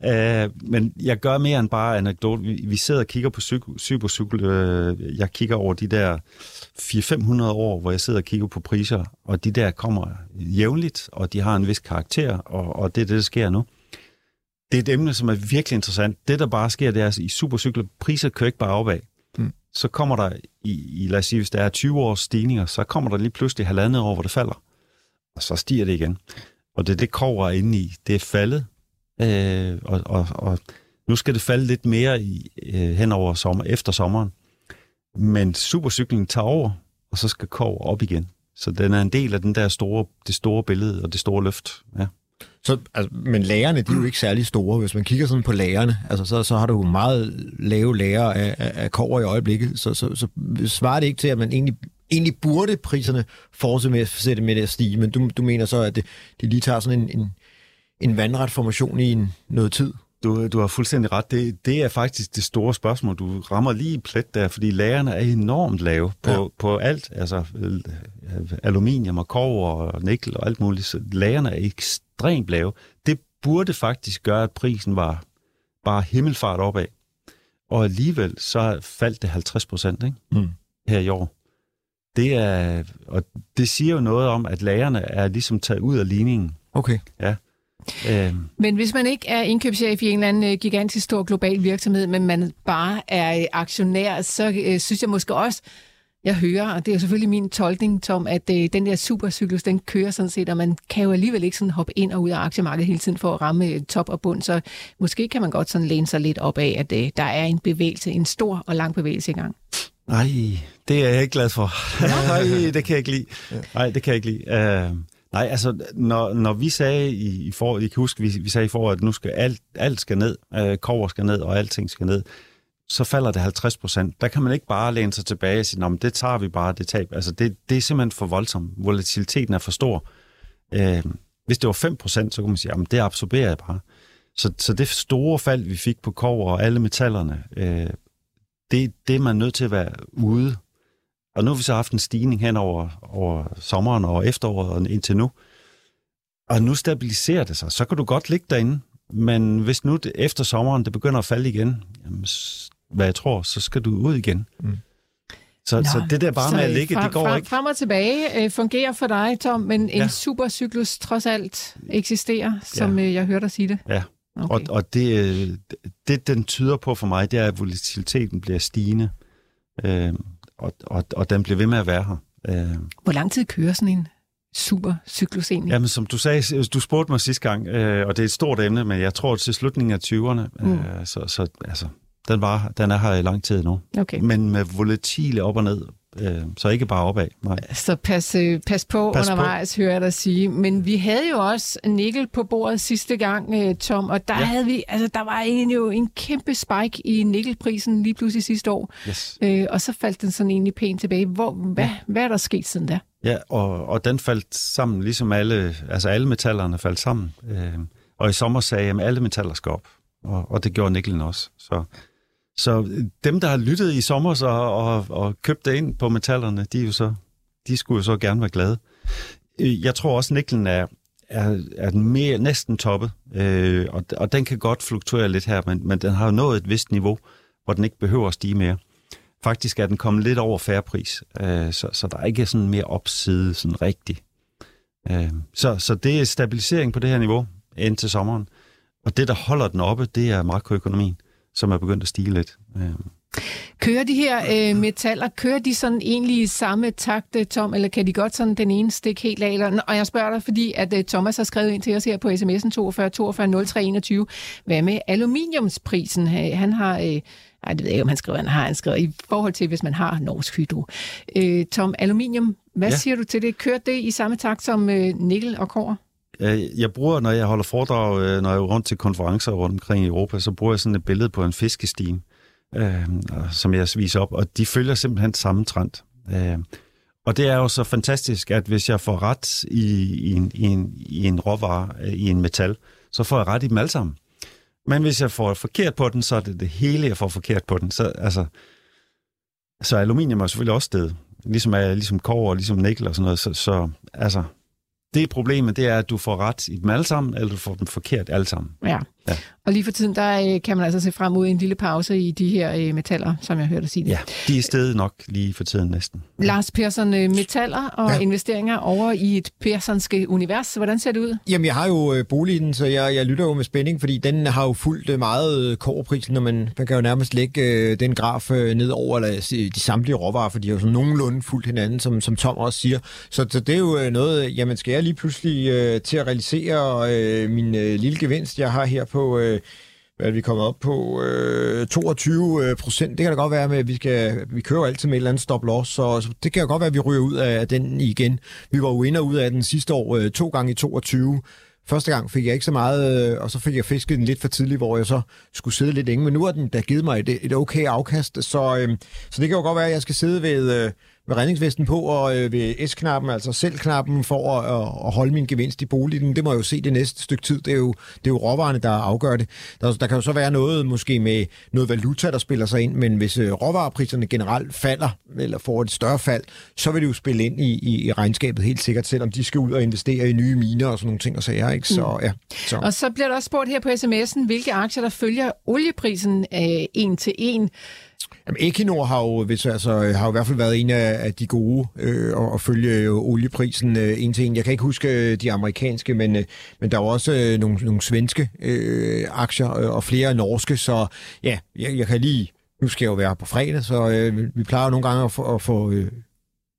Uh, men jeg gør mere end bare anekdote. Vi, vi sidder og kigger på supercykel. Uh, jeg kigger over de der 400-500 år, hvor jeg sidder og kigger på priser, og de der kommer jævnligt, og de har en vis karakter, og, og det er det, der sker nu. Det er et emne, som er virkelig interessant. Det, der bare sker, det er, at i supercykler, priser kører ikke bare opad. Mm. Så kommer der, i, i, lad os sige, hvis der er 20 års stigninger, så kommer der lige pludselig halvandet år, hvor det falder. Og så stiger det igen. Og det er det, kover er inde i. Det er faldet, øh, og, og, og nu skal det falde lidt mere i, øh, hen over sommer, efter sommeren. Men supercyklen tager over, og så skal Kov op igen. Så den er en del af den der store, det store billede og det store løft. Ja. Så, altså, men lagerne, de er jo ikke særlig store. Hvis man kigger sådan på lagerne, altså, så, så har du jo meget lave lager af, af, af kover i øjeblikket. Så, så, så svarer det ikke til, at man egentlig egentlig burde priserne fortsætte med at stige, men du, du mener så, at det, det lige tager sådan en, en, en vandret formation i en, noget tid? Du, du har fuldstændig ret. Det, det er faktisk det store spørgsmål. Du rammer lige plet der, fordi lagerne er enormt lave på, ja. på alt. Altså øh, aluminium og kover og nikkel og alt muligt. Så lagerne er ekstremt lave. Det burde faktisk gøre, at prisen var bare himmelfart opad. Og alligevel så faldt det 50 procent mm. her i år. Det er, og det siger jo noget om, at lagerne er ligesom taget ud af ligningen. Okay. Ja. Øhm. Men hvis man ikke er indkøbschef i en eller anden øh, gigantisk stor global virksomhed, men man bare er øh, aktionær, så øh, synes jeg måske også, jeg hører, og det er selvfølgelig min tolkning, Tom, at øh, den der supercyklus, den kører sådan set, og man kan jo alligevel ikke sådan hoppe ind og ud af aktiemarkedet hele tiden for at ramme øh, top og bund, så måske kan man godt sådan læne sig lidt op af, at øh, der er en bevægelse, en stor og lang bevægelse i gang. Nej, det er jeg ikke glad for. Nej, det kan jeg ikke lide. Nej, det kan jeg ikke lide. Uh... Nej, altså, når, når vi sagde i, i for, I kan huske, vi, vi sagde i foråret, at nu skal alt, alt skal ned, øh, kover skal ned, og alting skal ned, så falder det 50 procent. Der kan man ikke bare læne sig tilbage og sige, det tager vi bare, det tab. Altså, det, det er simpelthen for voldsomt. Volatiliteten er for stor. Øh, hvis det var 5 procent, så kunne man sige, at det absorberer jeg bare. Så, så det store fald, vi fik på kover og alle metallerne, øh, det, det er man nødt til at være ude og nu har vi så haft en stigning hen over, over sommeren og efteråret og indtil nu. Og nu stabiliserer det sig. Så kan du godt ligge derinde. Men hvis nu det, efter sommeren det begynder at falde igen, jamen, hvad jeg tror, så skal du ud igen. Mm. Så, Nå, så det der bare med at ligge, frem, det går frem, ikke. Frem og tilbage øh, fungerer for dig, Tom, men en ja. supercyklus trods alt eksisterer, som ja. øh, jeg hørte dig sige det. Ja, okay. og, og det, øh, det, den tyder på for mig, det er, at volatiliteten bliver stigende. Øh, og, og, og den bliver ved med at være her. Øh. Hvor lang tid kører sådan en super cyklus egentlig? Jamen, som du sagde, du spurgte mig sidste gang, øh, og det er et stort emne, men jeg tror til slutningen af 20'erne, mm. øh, så, så altså, den, var, den er her i lang tid nu. Okay. Men med volatile op og ned, øh, så ikke bare opad. Nej. Så pas, øh, pas på pas undervejs, på. hører jeg dig sige. Men vi havde jo også nikkel på bordet sidste gang, øh, Tom, og der ja. havde vi, altså der var en, jo en kæmpe spike i nikkelprisen lige pludselig sidste år. Yes. Øh, og så faldt den sådan egentlig pænt tilbage. Hvor, hvad, ja. hvad er der sket siden da? Ja, og, og den faldt sammen, ligesom alle, altså alle metallerne faldt sammen. Øh, og i sommer sagde jeg, at alle metaller skal op. Og, og det gjorde nikkelen også. Så så øh, dem, der har lyttet i sommer så, og, og købt det ind på metallerne, de, er jo så, de skulle jo så gerne være glade. Øh, jeg tror også, at niklen er, er, er den mere, næsten toppet, øh, og, og den kan godt fluktuere lidt her, men, men den har jo nået et vist niveau, hvor den ikke behøver at stige mere. Faktisk er den kommet lidt over færrepris, øh, så, så der er ikke sådan mere opside sådan rigtigt. Øh, så, så det er stabilisering på det her niveau indtil sommeren. Og det, der holder den oppe, det er makroøkonomien som er begyndt at stige lidt. Kører de her øh, metaller, kører de sådan egentlig i samme takt, øh, Tom, eller kan de godt sådan den ene stik helt af? Eller, og jeg spørger dig, fordi at uh, Thomas har skrevet ind til os her på sms'en 42 42 03 21. Hvad med aluminiumsprisen? Han har... Øh, ej, det ved jeg ikke, om han skriver, han har han skrevet, i forhold til, hvis man har norsk hydro. Øh, Tom, aluminium, hvad ja. siger du til det? Kører det i samme takt som øh, nikkel og kår? Øh, jeg bruger, når jeg holder foredrag, øh, når jeg er rundt til konferencer rundt omkring i Europa, så bruger jeg sådan et billede på en fiskestime, øh, som jeg viser op, og de følger simpelthen samme trend. Øh, og det er jo så fantastisk, at hvis jeg får ret i, i, en, i, en, i en råvare, øh, i en metal, så får jeg ret i dem alle sammen. Men hvis jeg får forkert på den, så er det det hele, jeg får forkert på den. Så, altså, så aluminium er selvfølgelig også sted. Ligesom, ligesom kover, ligesom nikkel og sådan noget. Så, så altså, det problemet, det er, at du får ret i dem alle sammen, eller du får dem forkert alle sammen. Ja ja. Og lige for tiden, der øh, kan man altså se frem mod en lille pause i de her øh, metaller, som jeg hørte dig sige det. Ja, de er stedet nok lige for tiden næsten. Ja. Lars Persson, øh, metaller og ja. investeringer over i et Perssonske univers. Hvordan ser det ud? Jamen, jeg har jo boligen, så jeg, jeg lytter jo med spænding, fordi den har jo fulgt meget kårprisen, når man, man kan jo nærmest lægge øh, den graf øh, ned over eller, de samtlige råvarer, for de har jo sådan nogenlunde fulgt hinanden, som, som Tom også siger. Så, så det er jo noget, jamen skal jeg lige pludselig øh, til at realisere øh, min øh, lille gevinst, jeg har her på... Øh, hvad vi kommer op på? Øh, 22 øh, procent. Det kan da godt være med, at vi, skal, vi kører altid med et eller andet stop loss, så, så det kan jo godt være, at vi ryger ud af den igen. Vi var jo inde og ud af den sidste år øh, to gange i 22. Første gang fik jeg ikke så meget, øh, og så fik jeg fisket den lidt for tidligt, hvor jeg så skulle sidde lidt længe. Men nu har den da givet mig et, et okay afkast, så, øh, så det kan jo godt være, at jeg skal sidde ved, øh, med redningsvesten på og øh, ved S-knappen, altså selv-knappen, for at, at holde min gevinst i boligen. Det må jeg jo se det næste stykke tid. Det er jo, det er jo råvarerne, der afgør det. Der, der kan jo så være noget måske med noget valuta, der spiller sig ind, men hvis øh, råvarepriserne generelt falder, eller får et større fald, så vil det jo spille ind i, i, i regnskabet helt sikkert, selvom de skal ud og investere i nye miner og sådan nogle ting og sager. Ikke? Så, ja, så. Og så bliver der også spurgt her på sms'en, hvilke aktier, der følger olieprisen øh, en til en. Jamen, Equinor har jo, hvis, altså, har jo i hvert fald været en af, af de gode øh, at følge øh, olieprisen øh, en til en. Jeg kan ikke huske øh, de amerikanske, men, øh, men der er også øh, nogle, nogle svenske øh, aktier øh, og flere norske, så ja, jeg, jeg kan lige nu skal jeg jo være på fredag, så øh, vi plejer nogle gange at få, at få øh,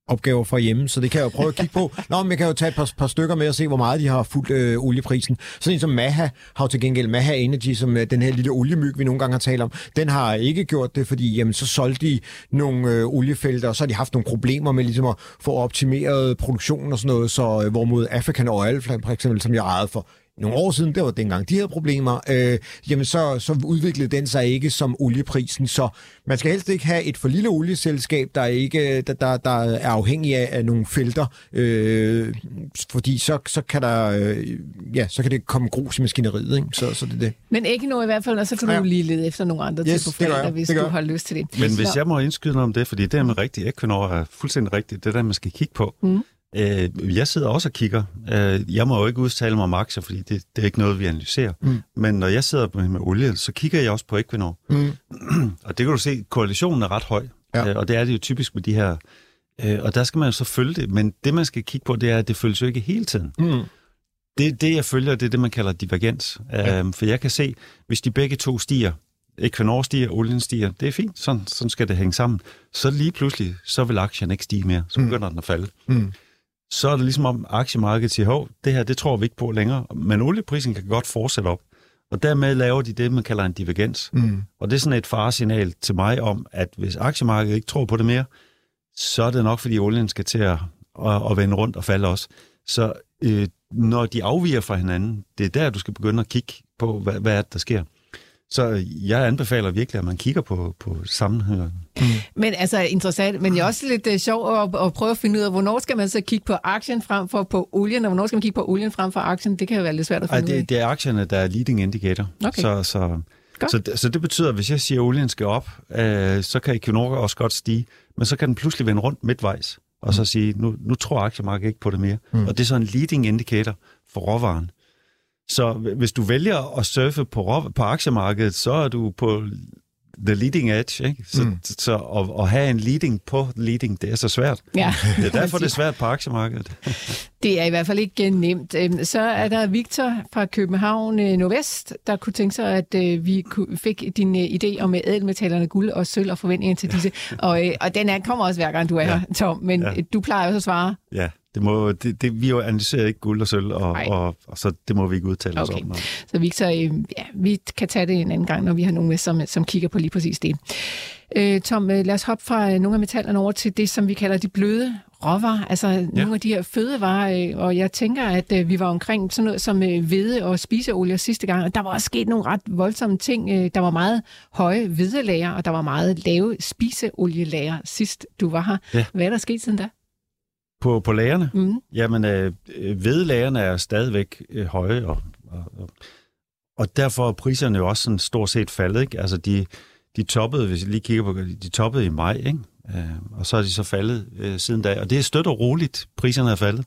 opgaver fra hjemme, så det kan jeg jo prøve at kigge på. Nå, men jeg kan jo tage et par, par stykker med og se, hvor meget de har fulgt øh, olieprisen. Sådan en som Maha har jo til gengæld Maha Energy, som øh, den her lille oliemyg, vi nogle gange har talt om, den har ikke gjort det, fordi jamen, så solgte de nogle øh, oliefelter, og så har de haft nogle problemer med ligesom at få optimeret produktionen og sådan noget, så øh, hvorimod African Oil, for eksempel, som jeg ejede for nogle år siden, det var dengang de havde problemer, øh, jamen så, så udviklede den sig ikke som olieprisen. Så man skal helst ikke have et for lille olieselskab, der ikke der, der, der er afhængig af, af nogle felter, øh, fordi så, så kan der øh, ja, så kan det komme grus i maskineriet, ikke? Så, så det er det. Men ikke noget i hvert fald, og så kan ja. du lige lede efter nogle andre yes, til på fredag, hvis du har lyst til det. Men hvis jeg må indskyde noget om det, fordi det er med rigtigt, Equinor er fuldstændig rigtigt, det er der, man skal kigge på. Mm. Øh, jeg sidder også og kigger. Øh, jeg må jo ikke udtale mig om aktier, fordi det, det er ikke noget, vi analyserer. Mm. Men når jeg sidder med, med olie, så kigger jeg også på Equinor. Mm. og det kan du se, koalitionen er ret høj. Ja. Øh, og det er det jo typisk med de her... Øh, og der skal man jo så følge det. Men det, man skal kigge på, det er, at det følges jo ikke hele tiden. Mm. Det, det, jeg følger, det er det, man kalder divergens. Ja. Øh, for jeg kan se, hvis de begge to stiger, Equinor stiger, olien stiger, det er fint, sådan, sådan skal det hænge sammen. Så lige pludselig, så vil aktien ikke stige mere, så begynder mm. den at falde. Mm så er det ligesom om aktiemarkedet siger, hov, det her, det tror vi ikke på længere. Men olieprisen kan godt fortsætte op. Og dermed laver de det, man kalder en divergens. Mm. Og det er sådan et faresignal til mig om, at hvis aktiemarkedet ikke tror på det mere, så er det nok, fordi olien skal til at, at, at vende rundt og falde også. Så øh, når de afviger fra hinanden, det er der, du skal begynde at kigge på, hvad, hvad er det, der sker. Så jeg anbefaler virkelig, at man kigger på, på sammenhængen. Mm. Men altså interessant, men det er også lidt uh, sjovt at, at prøve at finde ud af, hvornår skal man så kigge på aktien frem for på olien, og hvornår skal man kigge på olien frem for aktien? Det kan jo være lidt svært at finde Ej, det, ud af. Det er aktierne, der er leading indicator. Okay. Så, så, så, så det betyder, at hvis jeg siger, at olien skal op, øh, så kan Equinor også godt stige, men så kan den pludselig vende rundt midtvejs, og så mm. sige, nu, nu tror aktiemarkedet ikke på det mere. Mm. Og det er så en leading indicator for råvaren. Så hvis du vælger at surfe på, på aktiemarkedet, så er du på the leading edge. Ikke? Så, mm. så at, at have en leading på leading, det er så svært. Ja. Det er derfor, det er svært på aktiemarkedet. Det er i hvert fald ikke nemt. Øhm, så er der Victor fra København øh, Nordvest, der kunne tænke sig, at øh, vi fik din øh, idé om ædelmetallerne guld og sølv og forventninger til disse. Og, og den er, kommer også hver gang, du er ja. her, Tom. Men ja. du plejer også at svare. Ja, det må, det, det, vi jo analyserer ikke guld og sølv, og, og, og, så det må vi ikke udtale okay. os om. Så vi, så, ja, vi kan tage det en anden gang, når vi har nogen med, som, som kigger på lige præcis det. Øh, Tom, lad os hoppe fra nogle af metallerne over til det, som vi kalder de bløde råvarer, altså ja. nogle af de her fødevarer, øh, og jeg tænker, at øh, vi var omkring sådan noget som øh, hvede og spiseolie sidste gang, og der var også sket nogle ret voldsomme ting. Der var meget høje hvedelager, og der var meget lave spiseolielager sidst du var her. Ja. Hvad er der sket siden da? På, på lagerne? Mm. Jamen, øh, vedlagerne er stadigvæk øh, høje, og, og, og derfor er priserne jo også sådan stort set faldet. Ikke? Altså, de, de toppede, hvis jeg lige kigger på de toppede i maj, ikke? Øh, og så er de så faldet øh, siden da. Og det er stødt og roligt, priserne er faldet.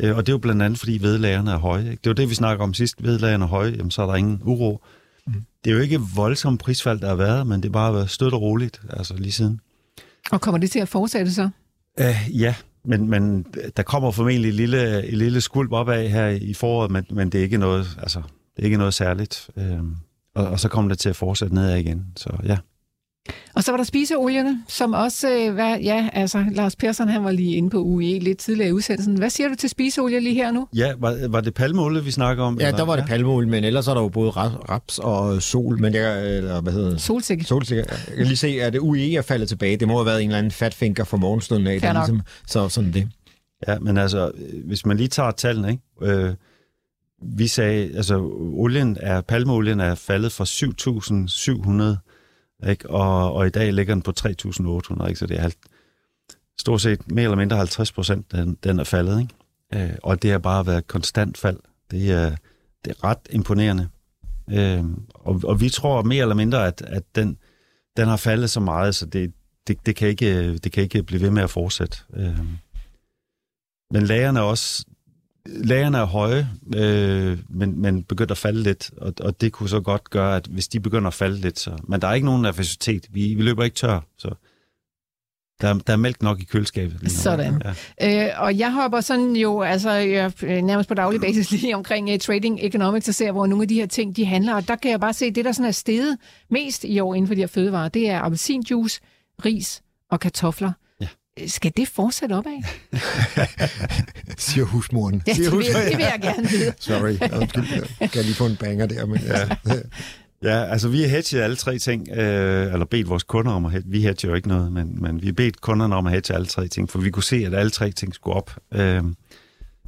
Øh, og det er jo blandt andet, fordi vedlagerne er høje. Ikke? Det var det, vi snakker om sidst. Vedlagerne er høje, jamen, så er der ingen uro. Mm. Det er jo ikke voldsomt prisfald, der har været, men det er bare været stødt og roligt, altså lige siden. Og kommer det til at fortsætte så? Uh, ja, men, men der kommer formentlig et lille, et lille skulp opad her i foråret, men, men det er ikke noget, altså, det er ikke noget særligt. Øhm, og, og så kommer det til at fortsætte nedad igen. Så ja. Og så var der spiseolierne, som også øh, var, ja, altså Lars Persson, han var lige inde på UE lidt tidligere i udsendelsen. Hvad siger du til spiseolie lige her nu? Ja, var, var det palmeolie, vi snakker om? Ja, eller? der var det palmeolie, men ellers er der jo både raps og sol, men jeg, eller hvad hedder det? Solsikke. Solsikke. Jeg kan lige se, at UE er faldet tilbage. Det må have været en eller anden fatfinker for morgenstunden af. Der, ligesom, så sådan det. Ja, men altså, hvis man lige tager tallene, ikke? Øh, vi sagde, altså olien er, palmeolien er faldet fra 7.700 ikke? Og, og i dag ligger den på 3.800, ikke? så det er halvt. stort set mere eller mindre 50 procent, den, den er faldet. Ikke? Øh, og det har bare været konstant fald. Det er, det er ret imponerende. Øh, og, og vi tror mere eller mindre, at, at den, den har faldet så meget, så det, det, det, kan ikke, det kan ikke blive ved med at fortsætte. Øh, men lagerne er også lagerne er høje, øh, men, men begynder at falde lidt, og, og det kunne så godt gøre, at hvis de begynder at falde lidt, så... Men der er ikke nogen nervøsitet. Vi, vi løber ikke tør, så der, der er mælk nok i køleskabet. Lige. Sådan. Ja. Øh, og jeg hopper sådan jo altså, jeg, nærmest på daglig basis lige omkring uh, trading economics og ser, hvor nogle af de her ting, de handler. Og der kan jeg bare se, at det, der sådan er steget mest i år inden for de her fødevarer, det er appelsinjuice, ris og kartofler. Skal det fortsætte opad? Siger husmoren. Ja, Siger det, vil, det vil jeg gerne vide. Sorry, undskyld. Jeg kan lige få en banger der, men ja. Ja, altså vi har hedget alle tre ting, øh, eller bedt vores kunder om at hedge. Vi hedger jo ikke noget, men, men vi har bedt kunderne om at hedge alle tre ting, for vi kunne se, at alle tre ting skulle op. Øh,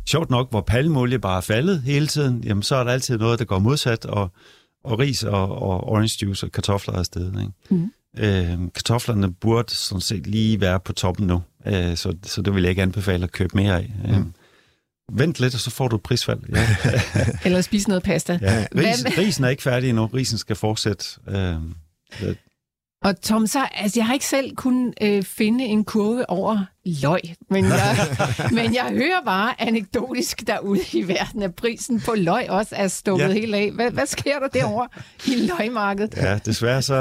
sjovt nok, hvor palmolie bare er faldet hele tiden, jamen så er der altid noget, der går modsat, og, og ris og, og orange juice og kartofler er afsted. Ikke? Mm. Øh, kartoflerne burde sådan set lige være på toppen nu, øh, så, så det vil jeg ikke anbefale at købe mere af. Mm. Øh, vent lidt, og så får du et prisfald. Ja. Eller spise noget pasta. Ja. Risen, risen er ikke færdig endnu. Risen skal fortsætte. Øh, og Tom, så, altså, jeg har ikke selv kunnet øh, finde en kurve over løg, men jeg, men jeg hører bare anekdotisk derude i verden, at prisen på løg også er stukket ja. helt af. Hvad, hvad sker der derovre i løgmarkedet? Ja, desværre så,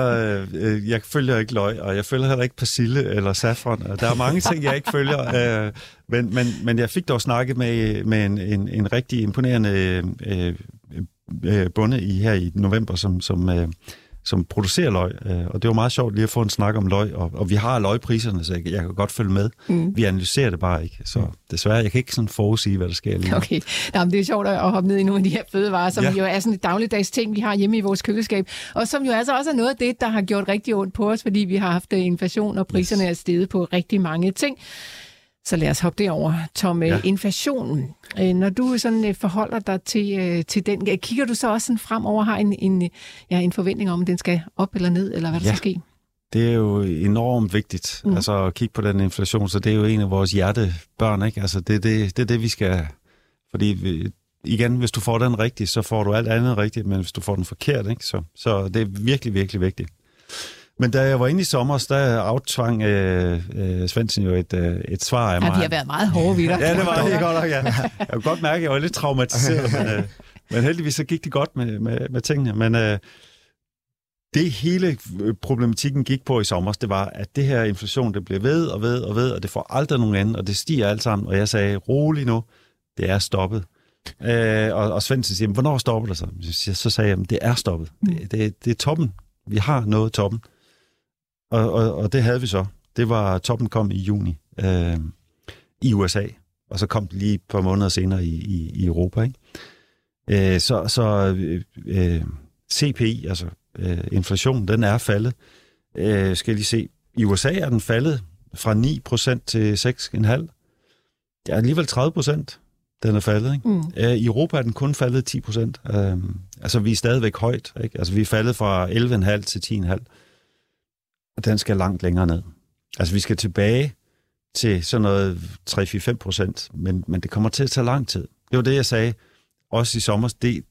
øh, jeg følger ikke løg, og jeg følger heller ikke persille eller saffron. Der er mange ting, jeg ikke følger, øh, men, men, men jeg fik dog snakket med, med en, en, en rigtig imponerende øh, øh, bonde i, her i november, som, som øh, som producerer løg, øh, og det var meget sjovt lige at få en snak om løg, og, og vi har løgpriserne, så jeg, jeg kan godt følge med. Mm. Vi analyserer det bare ikke, så desværre, jeg kan ikke sådan forudsige, hvad der sker lige Okay, Nå, men det er sjovt at hoppe ned i nogle af de her fødevarer, som ja. jo er sådan et dagligdags ting, vi har hjemme i vores køleskab, og som jo altså også er noget af det, der har gjort rigtig ondt på os, fordi vi har haft øh, inflation, og priserne yes. er steget på rigtig mange ting. Så lad os hoppe derover. Tom, ja. inflationen. Øh, når du sådan øh, forholder dig til, øh, til den, kigger du så også sådan fremover har en, en, ja, en forventning om, at den skal op eller ned, eller hvad der ja. skal ske? Det er jo enormt vigtigt, mm. altså at kigge på den inflation, så det er jo en af vores hjertebørn, ikke? Altså det er det, det, er det vi skal, fordi vi, igen, hvis du får den rigtigt, så får du alt andet rigtigt, men hvis du får den forkert, ikke? Så, så det er virkelig, virkelig vigtigt. Men da jeg var inde i sommer, der aftvang øh, øh, Svendsen jo et, øh, et svar af mig. Ja, vi har været meget hårde ved dig. ja, det var det godt nok, ja. Jeg kunne godt mærke, at jeg var lidt traumatiseret, men, øh, men heldigvis så gik det godt med, med, med tingene. Men øh, det hele problematikken gik på i sommer, det var, at det her inflation, det bliver ved og ved og ved, og det får aldrig nogen ende, og det stiger alt sammen. Og jeg sagde, rolig nu, det er stoppet. Øh, og, og Svendsen siger, hvornår stopper det så? Så sagde jeg, det er stoppet. Det, det, det er toppen. Vi har nået toppen. Og, og, og det havde vi så. Det var, toppen kom i juni øh, i USA, og så kom det lige et par måneder senere i, i, i Europa. Ikke? Øh, så så øh, CPI, altså øh, inflationen, den er faldet. Øh, skal jeg lige se. I USA er den faldet fra 9% til 6,5%. Det er alligevel 30%, den er faldet. Ikke? Mm. Øh, I Europa er den kun faldet 10%. Øh, altså, vi er stadigvæk højt. Ikke? Altså, vi er faldet fra 11,5 til 10,5 og den skal langt længere ned. Altså, vi skal tilbage til sådan noget 3-4-5 procent, men, men det kommer til at tage lang tid. Det var det, jeg sagde også i sommer. Det,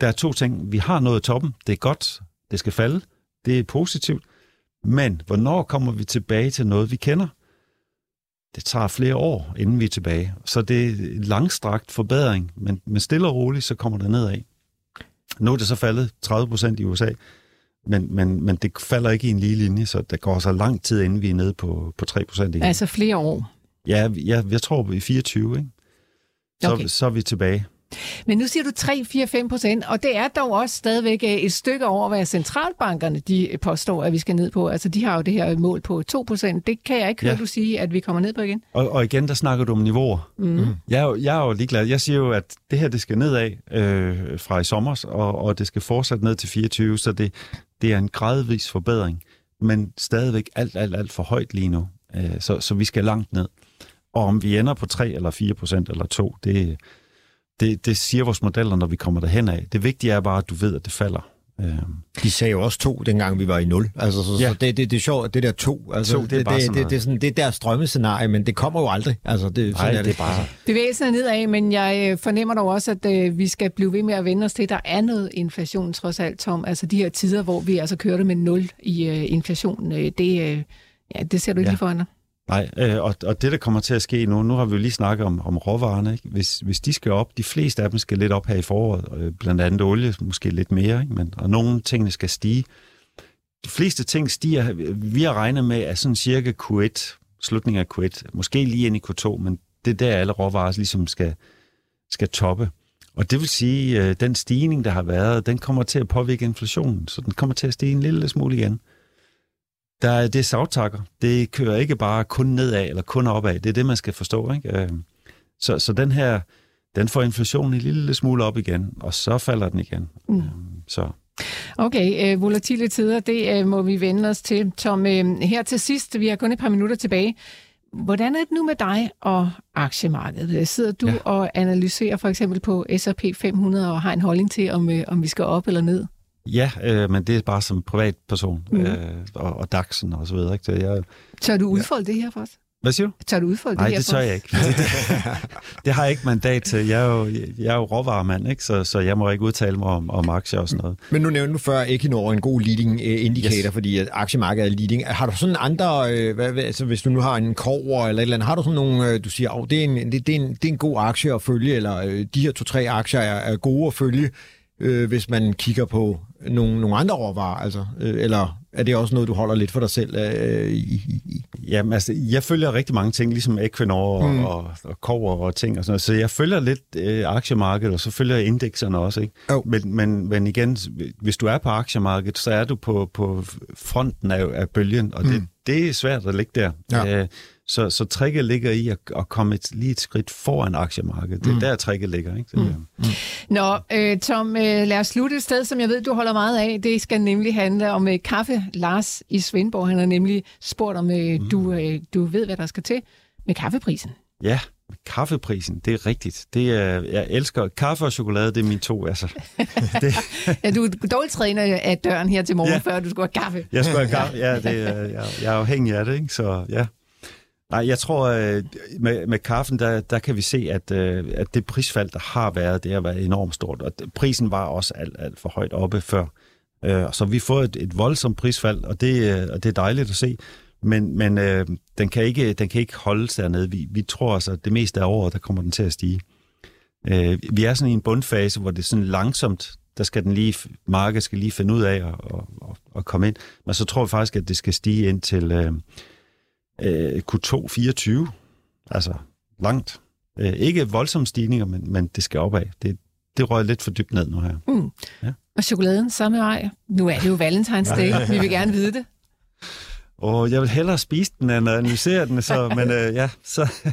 der er to ting. Vi har nået toppen. Det er godt. Det skal falde. Det er positivt. Men hvornår kommer vi tilbage til noget, vi kender? Det tager flere år, inden vi er tilbage. Så det er en langstrakt forbedring, men, men stille og roligt, så kommer det nedad. Nu er det så faldet 30 procent i USA. Men, men, men det falder ikke i en lige linje, så der går så lang tid, inden vi er nede på, på 3 procent igen. Altså flere år? Ja, ja jeg tror i 24, ikke? Så, okay. så er vi tilbage. Men nu siger du 3-4-5 procent, og det er dog også stadigvæk øh, et stykke over, hvad centralbankerne de påstår, at vi skal ned på. Altså, de har jo det her mål på 2 procent. Det kan jeg ikke høre, ja. du sige, at vi kommer ned på igen. Og, og igen, der snakker du om niveauer. Mm. Mm. Jeg, er jo, jeg er jo ligeglad. Jeg siger jo, at det her, det skal nedad øh, fra i sommer, og, og det skal fortsætte ned til 24, så det, det er en gradvis forbedring, men stadigvæk alt, alt, alt for højt lige nu. Øh, så, så vi skal langt ned. Og om vi ender på 3 eller 4 procent eller 2, det, det, det siger vores modeller, når vi kommer derhen af. Det vigtige er bare, at du ved, at det falder. Øh, De sagde jo også to, dengang vi var i nul. Altså, så, ja. Så det, det, det er sjovt, det der to. Altså, To, det er bare det, sådan det, noget. det, er sådan, det er deres drømmescenarie, men det kommer jo aldrig. Altså, det, nej, sådan det er bare... Bevægelsen er nedad, men jeg øh, fornemmer dog også, at øh, vi skal blive ved med at vende os til, at der er noget inflation trods alt, Tom. Altså de her tider, hvor vi altså kørte med nul i øh, inflation, øh, det, øh, ja, det ser du ikke Ja. lige foran dig. Nej, øh, og, og det, der kommer til at ske nu, nu har vi jo lige snakket om, om råvarerne, ikke? Hvis, hvis de skal op, de fleste af dem skal lidt op her i foråret, øh, blandt andet olie, måske lidt mere, ikke? Men, og nogle tingene skal stige. De fleste ting stiger, vi har regnet med, at sådan cirka Q1, slutningen af Q1, måske lige ind i Q2, men det er der, alle råvarer ligesom skal, skal toppe. Og det vil sige, at den stigning, der har været, den kommer til at påvirke inflationen, så den kommer til at stige en lille smule igen. Der er, det er savtakker. Det kører ikke bare kun nedad eller kun opad. Det er det, man skal forstå. Ikke? Øh, Så, så den her, den får inflationen en lille smule op igen, og så falder den igen. Mm. Så Okay, øh, volatile tider, det øh, må vi vende os til. Tom, øh, her til sidst, vi har kun et par minutter tilbage. Hvordan er det nu med dig og aktiemarkedet? Sidder du. Ja. og analyserer for eksempel på S&P 500 og har en holdning til, om, øh, om vi skal op eller ned? Ja, øh, men det er bare som privatperson, Mm. øh, og, og DAX'en og så videre. Ikke? Så jeg, Tør du udfolde ja. det her for os? hvad siger du? Tør du udfolde Nej, det her det for tør jeg ikke. Det, det, det har jeg ikke mandat til. Jeg er jo, jeg er jo råvaremand, ikke? Så, så jeg må ikke udtale mig om, om aktier og sådan noget. Men nu nævnte du før Equinor en god leading øh, indicator, yes. Fordi at aktiemarkedet er leading. Har du sådan andre, øh, hvad, hvad, altså hvis du nu har en kover eller et eller andet, har du sådan nogle, øh, du siger, oh, det, er en, det, det, er en, det er en god aktie at følge, eller øh, de her to-tre aktier er, er gode at følge, øh, hvis man kigger på nogle, nogle andre råvarer, altså, øh, eller er det også noget, du holder lidt for dig selv øh, i, i? Jamen, altså, jeg følger rigtig mange ting, ligesom Equinor Mm. mm. og, og Kover og ting og sådan noget. Så jeg følger lidt øh, aktiemarkedet, og så følger jeg indekserne også, ikke? Jo. Men, men, men igen, hvis du er på aktiemarkedet, så er du på, på fronten af, af bølgen, og det, Mm. det er svært at ligge der. Ja. Øh, så, så tricket ligger i at, at komme et, lige et skridt foran aktiemarkedet. Det er Mm. der, tricket ligger, ikke? Så, Mm. Nå, øh, Tom, øh, lad os slutte et sted, som jeg ved, du holder meget af. Det skal nemlig handle om øh, kaffe. Lars i Svendborg, han har nemlig spurgt, om øh, du, øh, du ved, hvad der skal til med kaffeprisen. Ja, kaffeprisen, det er rigtigt. Det er, jeg elsker kaffe og chokolade, det er mine to. Altså, det, Ja, du er dårligt træner af døren her til morgen, ja. Før du skal have kaffe. Jeg skulle have kaffe. Ja, det, er- jeg, jeg er afhængig af det, ikke? Så ja. Nej, jeg tror, øh, med, med kaffen, der, der kan vi se, at, øh, at det prisfald, der har været, det har været enormt stort. Og prisen var også alt, alt for højt oppe før. Øh, Så vi får et, et voldsomt prisfald, og det, øh, og det er dejligt at se. Men, men øh, den, kan ikke, den kan ikke holdes dernede. Vi, vi tror altså, at det meste af året, der kommer den til at stige. Øh, vi er sådan i en bundfase, hvor det er sådan langsomt, der skal den lige, markedet skal lige finde ud af at, at, at, at komme ind. Men så tror vi faktisk, at det skal stige ind til øh, øh, Q2 24. Altså langt. Øh, ikke voldsomme stigninger, men, men det skal opad. Det, det røg lidt for dybt ned nu her. Mm. Ja. Og chokoladen samme vej. Nu er det jo Valentine's Day. Vi vil gerne vide det. Og jeg vil hellere spise den, end at analysere den. Så, men øh, ja, så...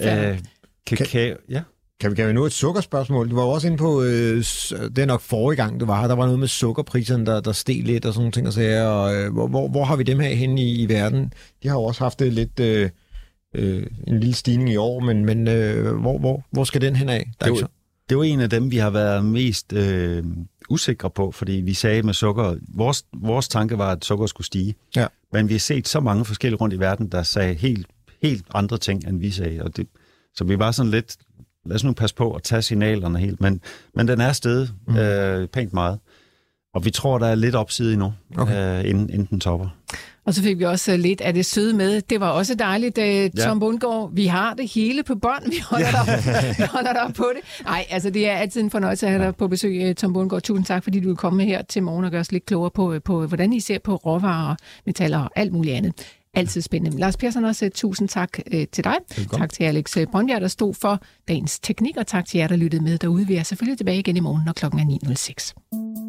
Øh, kakao, ja. Kan vi, kan vi nu et sukkerspørgsmål? Du var jo også inde på, øh, det er nok forrige gang, du var her, der var noget med sukkerpriserne, der, der steg lidt og sådan nogle ting og sager. Og, øh, hvor, hvor, hvor har vi dem her henne i, i verden? De har jo også haft det lidt, øh, øh, en lille stigning i år, men, men øh, hvor, hvor, hvor skal den hen af? Det var, det var en af dem, vi har været mest øh, usikre på, fordi vi sagde med sukker, vores, vores tanke var, at sukker skulle stige. Ja. Men vi har set så mange forskellige rundt i verden, der sagde helt, helt andre ting, end vi sagde. Og det, så vi var sådan lidt, lad os nu passe på at tage signalerne helt. Men, men den er stedet mm. øh, pænt meget. Og vi tror, der er lidt opside endnu, Okay. øh, inden, inden den topper. Og så fik vi også øh, lidt af det søde med. Det var også dejligt, øh, Tom Ja. Bundgaard. Vi har det hele på bånd. Vi holder, ja. dig, vi holder dig på det. Nej, altså det er altid en fornøjelse at have dig på besøg, øh, Tom Bundgaard. Tusind tak, fordi du er kommet her til morgen og gør os lidt klogere på, øh, på hvordan I ser på råvarer, metaller og alt muligt andet. Altid spændende. Lars Persson også, øh, tusind tak øh, til dig. Velkommen. Tak til Alex øh, Brøndbjerg, der stod for dagens teknik, og tak til jer, der lyttede med derude. Vi er selvfølgelig tilbage igen i morgen, når klokken er 9.06.